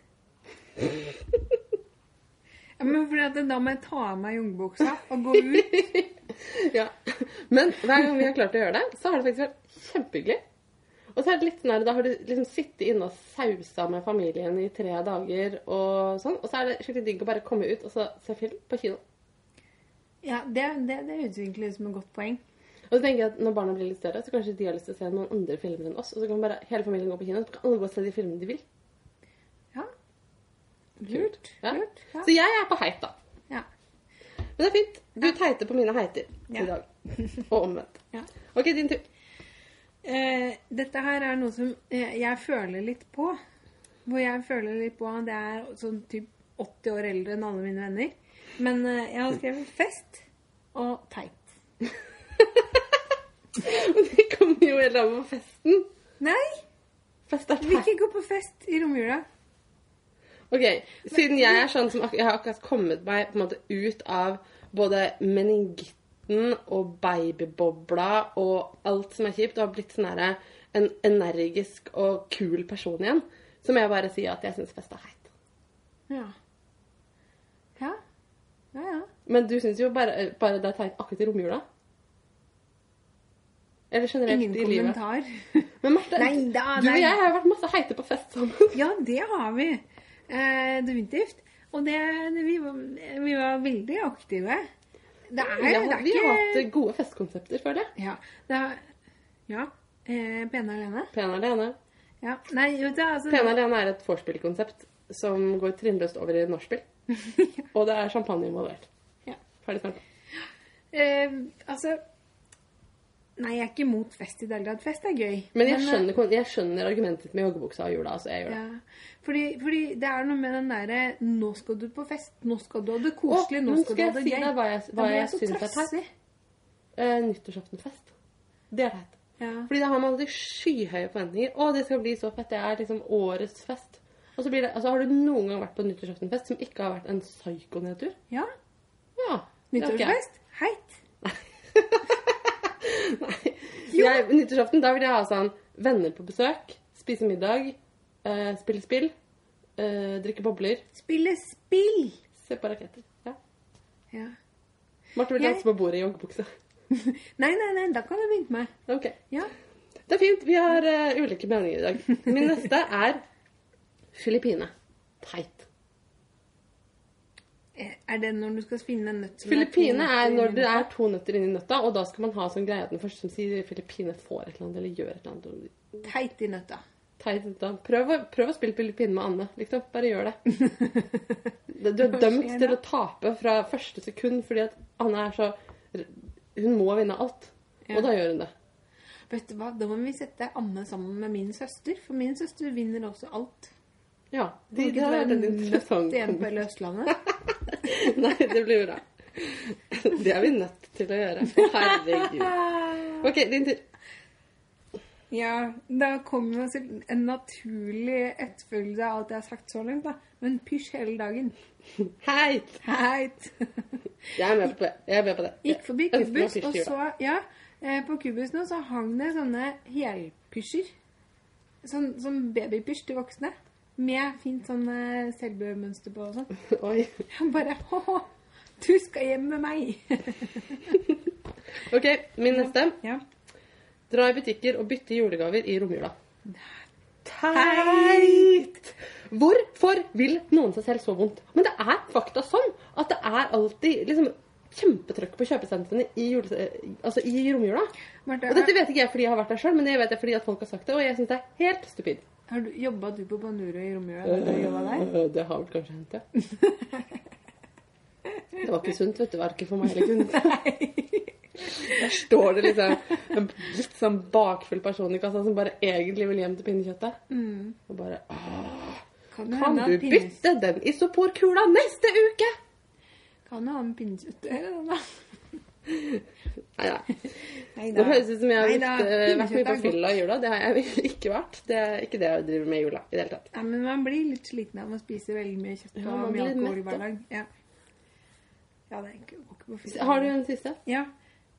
Ja, men fordi da må jeg ta av meg jungebuksa og gå ut. (laughs) Ja. Men hver gang vi har klart å gjøre det, så har det faktisk vært kjempehyggelig. Og så er det litt sånn her, Da har du liksom sittet inne og sausa med familien i tre dager, og sånn. Og så er det skikkelig digg å bare komme ut og så se film på kino. Ja, det, det, det utvikler som et godt poeng. Og så tenker jeg at Når barna blir litt større, så kanskje de har lyst til å se noen andre filmer enn oss. Og så kan bare hele familien gå på kino, så kan alle gå og se de filmene de vil. Ja. Lurt. Ja. Lurt. Ja. Så jeg er på heit, da. ja. Men det er fint. Du teiter på mine heiter i dag. Og omvendt. Ja. OK, din tur. Eh, dette her er noe som eh, jeg føler litt på. Hvor jeg føler litt på Det er sånn typ 80 år eldre enn alle mine venner. Men eh, jeg har skrevet fest og teit. (laughs) Men det kommer jo helt an på festen. Nei! Fest er Vi vil ikke gå på fest i romjula. Ok, Siden jeg er sånn som jeg har akkurat kommet meg på en måte ut av både meningitten og babybobla og alt som er kjipt, og har blitt sånn en energisk og kul person igjen, så må jeg bare si at jeg syns fest er heit. Ja. Ja. Ja, ja. Men du syns jo bare, bare det er teit akkurat i romjula? Eller generelt Ingen i livet? kommentar. (laughs) Men Marte, Nei da, du og jeg har vært masse heite på fest sammen. Ja, det har vi. Eh, definitivt. Og det, det vi, var, vi var veldig aktive. Det er, Ja, det er vi har hatt gode festkonsepter før det. Ja. Det er, ja. Eh, Pene alene. Pene alene. Ja. Nei, vet du, altså Pene alene er et vorspiel-konsept som går trinnløst over i nachspiel. (laughs) Og det er champagne involvert. Ja. Ferdig snakka. eh, Altså Nei, jeg er ikke imot fest i det hele tatt. Fest er gøy. Men jeg men, skjønner, jeg skjønner argumentet med joggebuksa og jula. Altså, jeg gjør det. ja. fordi, fordi det er noe med den derre Nå skal du på fest. Nå skal du ha det koselig. Nå skal, skal du ha det gøy. deg hva jeg, Da hva jeg, jeg så syns er teit? Eh, nyttårsaftenfest. Det er teit. Ja. Fordi da har man alltid skyhøye forventninger. Å, det skal bli så fett. Det er liksom årets fest. Og så blir det, altså, Har du noen gang vært på nyttårsaftenfest som ikke har vært en psyko-nedtur? ja. Ja. Nyttårsfest. Heit. Jeg, nyttårsaften, da vil jeg ha sånn venner på besøk, spise middag, eh, spille spill, eh, drikke bobler, Spille spill. se på raketter. Ja. Ja. Marte vil Jeg- danse på bordet i joggebukse. (laughs) Nei, nei, nei, da kan du begynne med. Ok. Ja. Det er fint. Vi har eh, ulike meninger i dag. Min neste er Filippine. Teit. Eh, Er det når du skal finne en nøtt Filippine er når det er to nøtter inni nøtta, og da skal man ha sånn greie at den første som sier Filippine får et eller annet, eller gjør et eller annet. Teit i nøtta. Teit nøtta. Prøv, prøv å spille Filippine med Anne, liksom. Bare gjør det. (laughs) Du er dømt til å tape fra første sekund fordi at Anne er så Hun må vinne alt. Og da gjør hun det. Vet du hva, Da må vi sette Anne sammen med min søster, for min søster vinner også alt. Ja. De, det være vært en interessant igjen på. Østlandet. (laughs) Nei, det blir bra. Det er vi nødt til å gjøre. Herregud. OK, din tur. Ja, da kommer jo en naturlig etterfølgelse av alt jeg har sagt så langt, da. Men pysj hele dagen. Heit! Heit. Jeg er med på det. Jeg er med på det. Gikk forbi Kubus, og så Ja, eh, på Kubus nå så hang det sånne helpysjer. Sånn, sånn babypysj til voksne. Med fint sånn eh, på og sånn. (laughs) Oi. Jeg bare Å, du skal hjem med meg! (laughs) OK, min neste. ja. Dra i butikker og bytte julegaver i romjula. Teit! Hvorfor vil noen seg selv så vondt? Men det er fakta sånn at det er alltid liksom, kjempetrøkk på kjøpesentrene i, jule, altså, i romjula. Martha, Og dette vet ikke jeg fordi jeg har vært der sjøl, men det vet jeg fordi at folk har sagt det, og jeg syns det er helt stupid. Har du, jobba du på Banuro i romjula? da der? Øh, Det har vel kanskje hendt, ja. Det var ikke sunt, vet du. Verken for meg eller kunden. Der står det liksom en litt sånn bakfull person i kassa som bare egentlig vil hjem til pinnekjøttet. Mm. Og bare Kan Kan du bytte den isoporkula neste uke? Kan du ha med pinnekjøtt eller noe? Nei da. Det høres ut som jeg har Neida, vært, eh, mye på fylla i jula. Det har jeg (laughs) ikke vært. Det er ikke det jeg driver med i jula i det hele tatt. Ja, men man blir litt sliten av å spise veldig mye kjøtt og ja, mye alkohol i dag. Ja. ja, det er ikke, ikke på fylla. Har du en siste? Ja.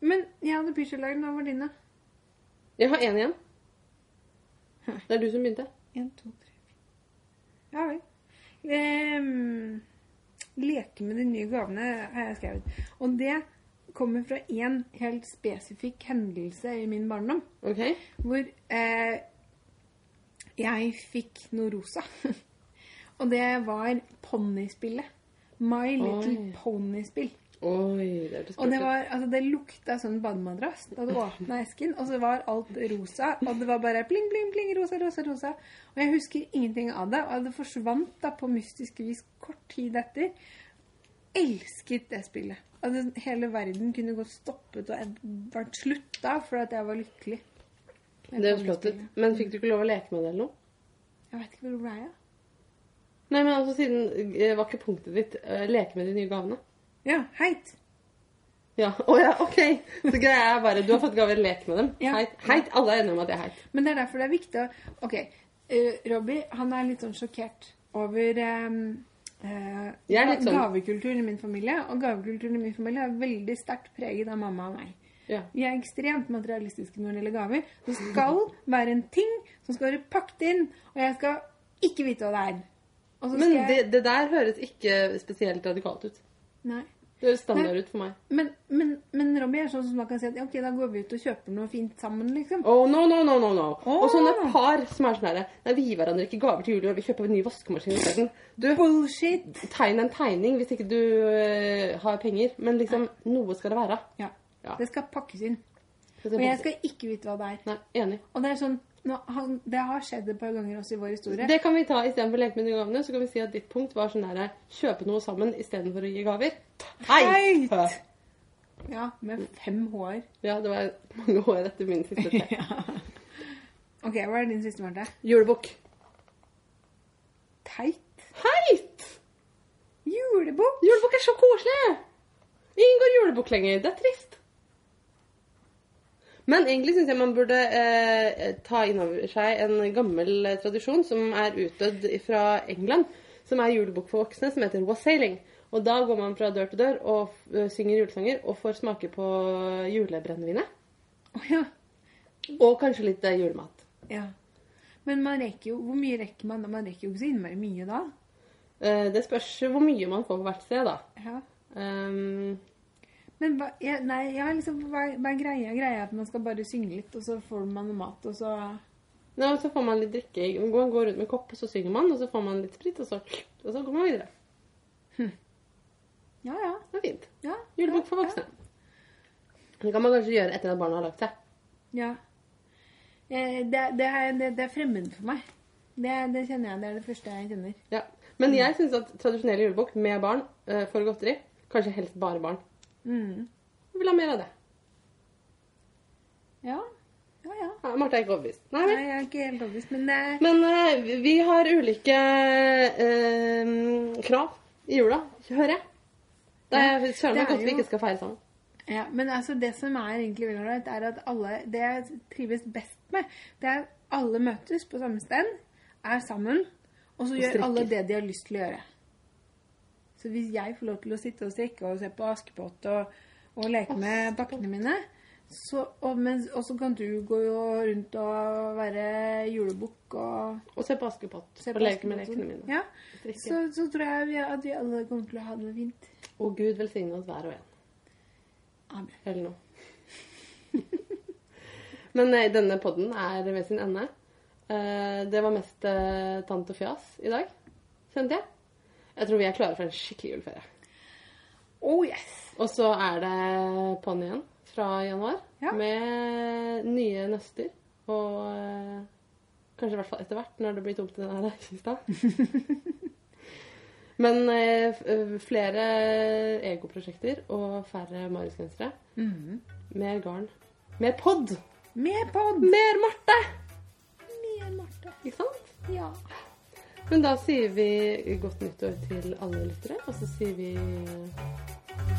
Men jeg hadde pysjelagen. Hva var din, da? Jeg har én igjen. Det er du som begynte. En, to, tre, fire. Ja vel. Um, leke med de nye gavene har jeg skrevet. Og det kommer fra én helt spesifikk hendelse i min barndom. Okay. Hvor eh, jeg fikk noe rosa. (laughs) Og det var ponnispillet. My Little. Pony-spill. Oi, det Og det, var, altså det lukta sånn bademadrass. Da du åpna esken, og så var alt rosa. Og det var bare pling, pling, pling, rosa, rosa, rosa. Og jeg husker ingenting av det. Og det forsvant da på mystisk vis kort tid etter. Elsket det spillet. Altså, hele verden kunne gått stoppet og vært slutta for at jeg var lykkelig. Jeg Det høres flott ut. Men fikk du ikke lov å leke med det eller noe? Jeg vet ikke hvor det ble av. Nei, men altså siden eh, Var ikke punktet ditt eh, leke med de nye gavene? Ja, heit. Ja. Å ja, OK. Så greia er bare Du har fått gaver, lek med dem. Ja. Heit. heit. Alle er enige om at det er heit. Men det er derfor det er viktig å OK. uh, Robbie, han er litt sånn sjokkert over um, Er sånn- gavekulturen i min familie. Og gavekulturen i min familie er veldig sterkt preget av mamma og meg. Ja. Vi er ekstremt materialistiske når det gjelder gaver. Det skal være en ting som skal være pakket inn, og jeg skal ikke vite hva det er. Men det, det der høres ikke spesielt radikalt ut. Nei. Det høres standard ut for meg. Men, men, men Robbie er sånn som man kan si at ja, ok, da går vi ut og kjøper noe fint sammen, liksom. Oh, no, no, no, no, no. Oh. Og sånne par som er sånn herre Nei, vi gir hverandre ikke gaver til jul, vi kjøper en ny vaskemaskin isteden. Du, Bullshit! tegn en tegning hvis ikke du uh, har penger. Men liksom, noe skal det være. Ja. Ja. Det skal pakkes inn. Og jeg skal ikke vite hva det er. Nei, enig. Og det er sånn nå, han, Det har skjedd et par ganger også i vår historie. Det kan vi ta istedenfor leke med de gavene. Så kan vi si at ditt punkt var sånn derre kjøpe noe sammen istedenfor å gi gaver. Teit! Ja, med fem hår. Ja, det var mange hår etter min siste (laughs) tre. Ok, hva er din siste, Marte? Julebukk. Teit. Heit! Julebukk. Julebukk er så koselig! Ingen går julebukk lenger. Det er trist. Men egentlig syns jeg man burde eh, ta inn over seg en gammel tradisjon som er utdødd fra England, som er julebok for voksne, som heter wassailing. Og da går man fra dør til dør og eh, synger julesanger og får smake på julebrennevinet. Oh, ja. Og kanskje litt eh, julemat. ja. Men man rekker jo Hvor mye rekker man da? Man rekker jo ikke så innmari mye da. Eh, det spørs hvor mye man får på hvert sted, da. Ja. Um, Men hva, jeg, nei, ja, liksom, hva, hva er greia? Greia at man skal bare synge litt, og så får man mat, og så Nei, og så får man litt drikke. Man går rundt med kopp, og så synger man, og så får man litt sprit, og så, og så går man videre. Ja, ja. Det er fint. ja Julebok for ja, voksne. Det kan man kanskje gjøre etter at barna har lagt seg. Ja. Eh, det, det, er, det, det er fremmed for meg. Det, det kjenner jeg. Det er det første jeg kjenner. Ja. Men jeg syns at tradisjonell julebok med barn eh, for godteri, kanskje helst bare barn, Mm. jeg vil ha mer av det. Ja. Ja, ja. Ja, Marte er ikke overbevist. Nei, Nei, jeg er ikke helt overbevist, men det Men uh, vi- har ulike uh, krav i jula, hører jeg. Det er søren meg godt vi ikke skal feire sammen. Ja, men altså det som er egentlig veldig ålreit, er at alle Det jeg trives best med, det er at alle møtes på samme sted, er sammen, og så Og gjør alle det de har lyst til å gjøre. Så hvis jeg får lov til å sitte og strikke og se på Askepott og, og leke med dokkene mine, så, og, mens, så kan du gå rundt og være julebukk og Og se på Askepott se og leke med lekene mine. Ja, så, så tror jeg vi, at vi alle kommer til å ha det fint. Og Gud velsigne oss hver og en. Amen. Eller noe. (laughs) Men nei, denne podden er ved sin ende. Eh, det var mest eh, tant og fjas i dag, kjente jeg. Jeg tror vi er klare for en skikkelig juleferie. Oh yes! Og så er det på'n igjen fra januar Ja. med nye nøster. Og eh, kanskje i hvert fall etter hvert, når det blir tomt i denne kista. (laughs) Men eh, eh, flere egoprosjekter og færre Marius-gensere. Mer garn. Mer pod! Mer pod! Mer Marte! Mer Marte. Ikke sant? Ja. Men da sier vi godt nyttår til alle lyttere, og så sier vi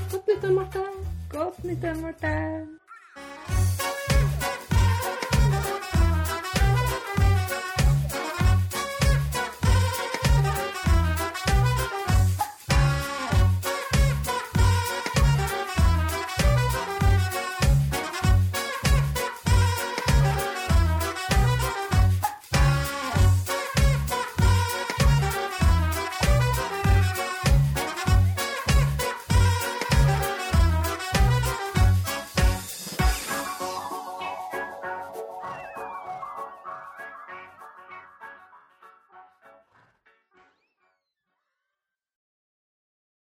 Godt nyttår, Marte. Godt nyttår, Marte.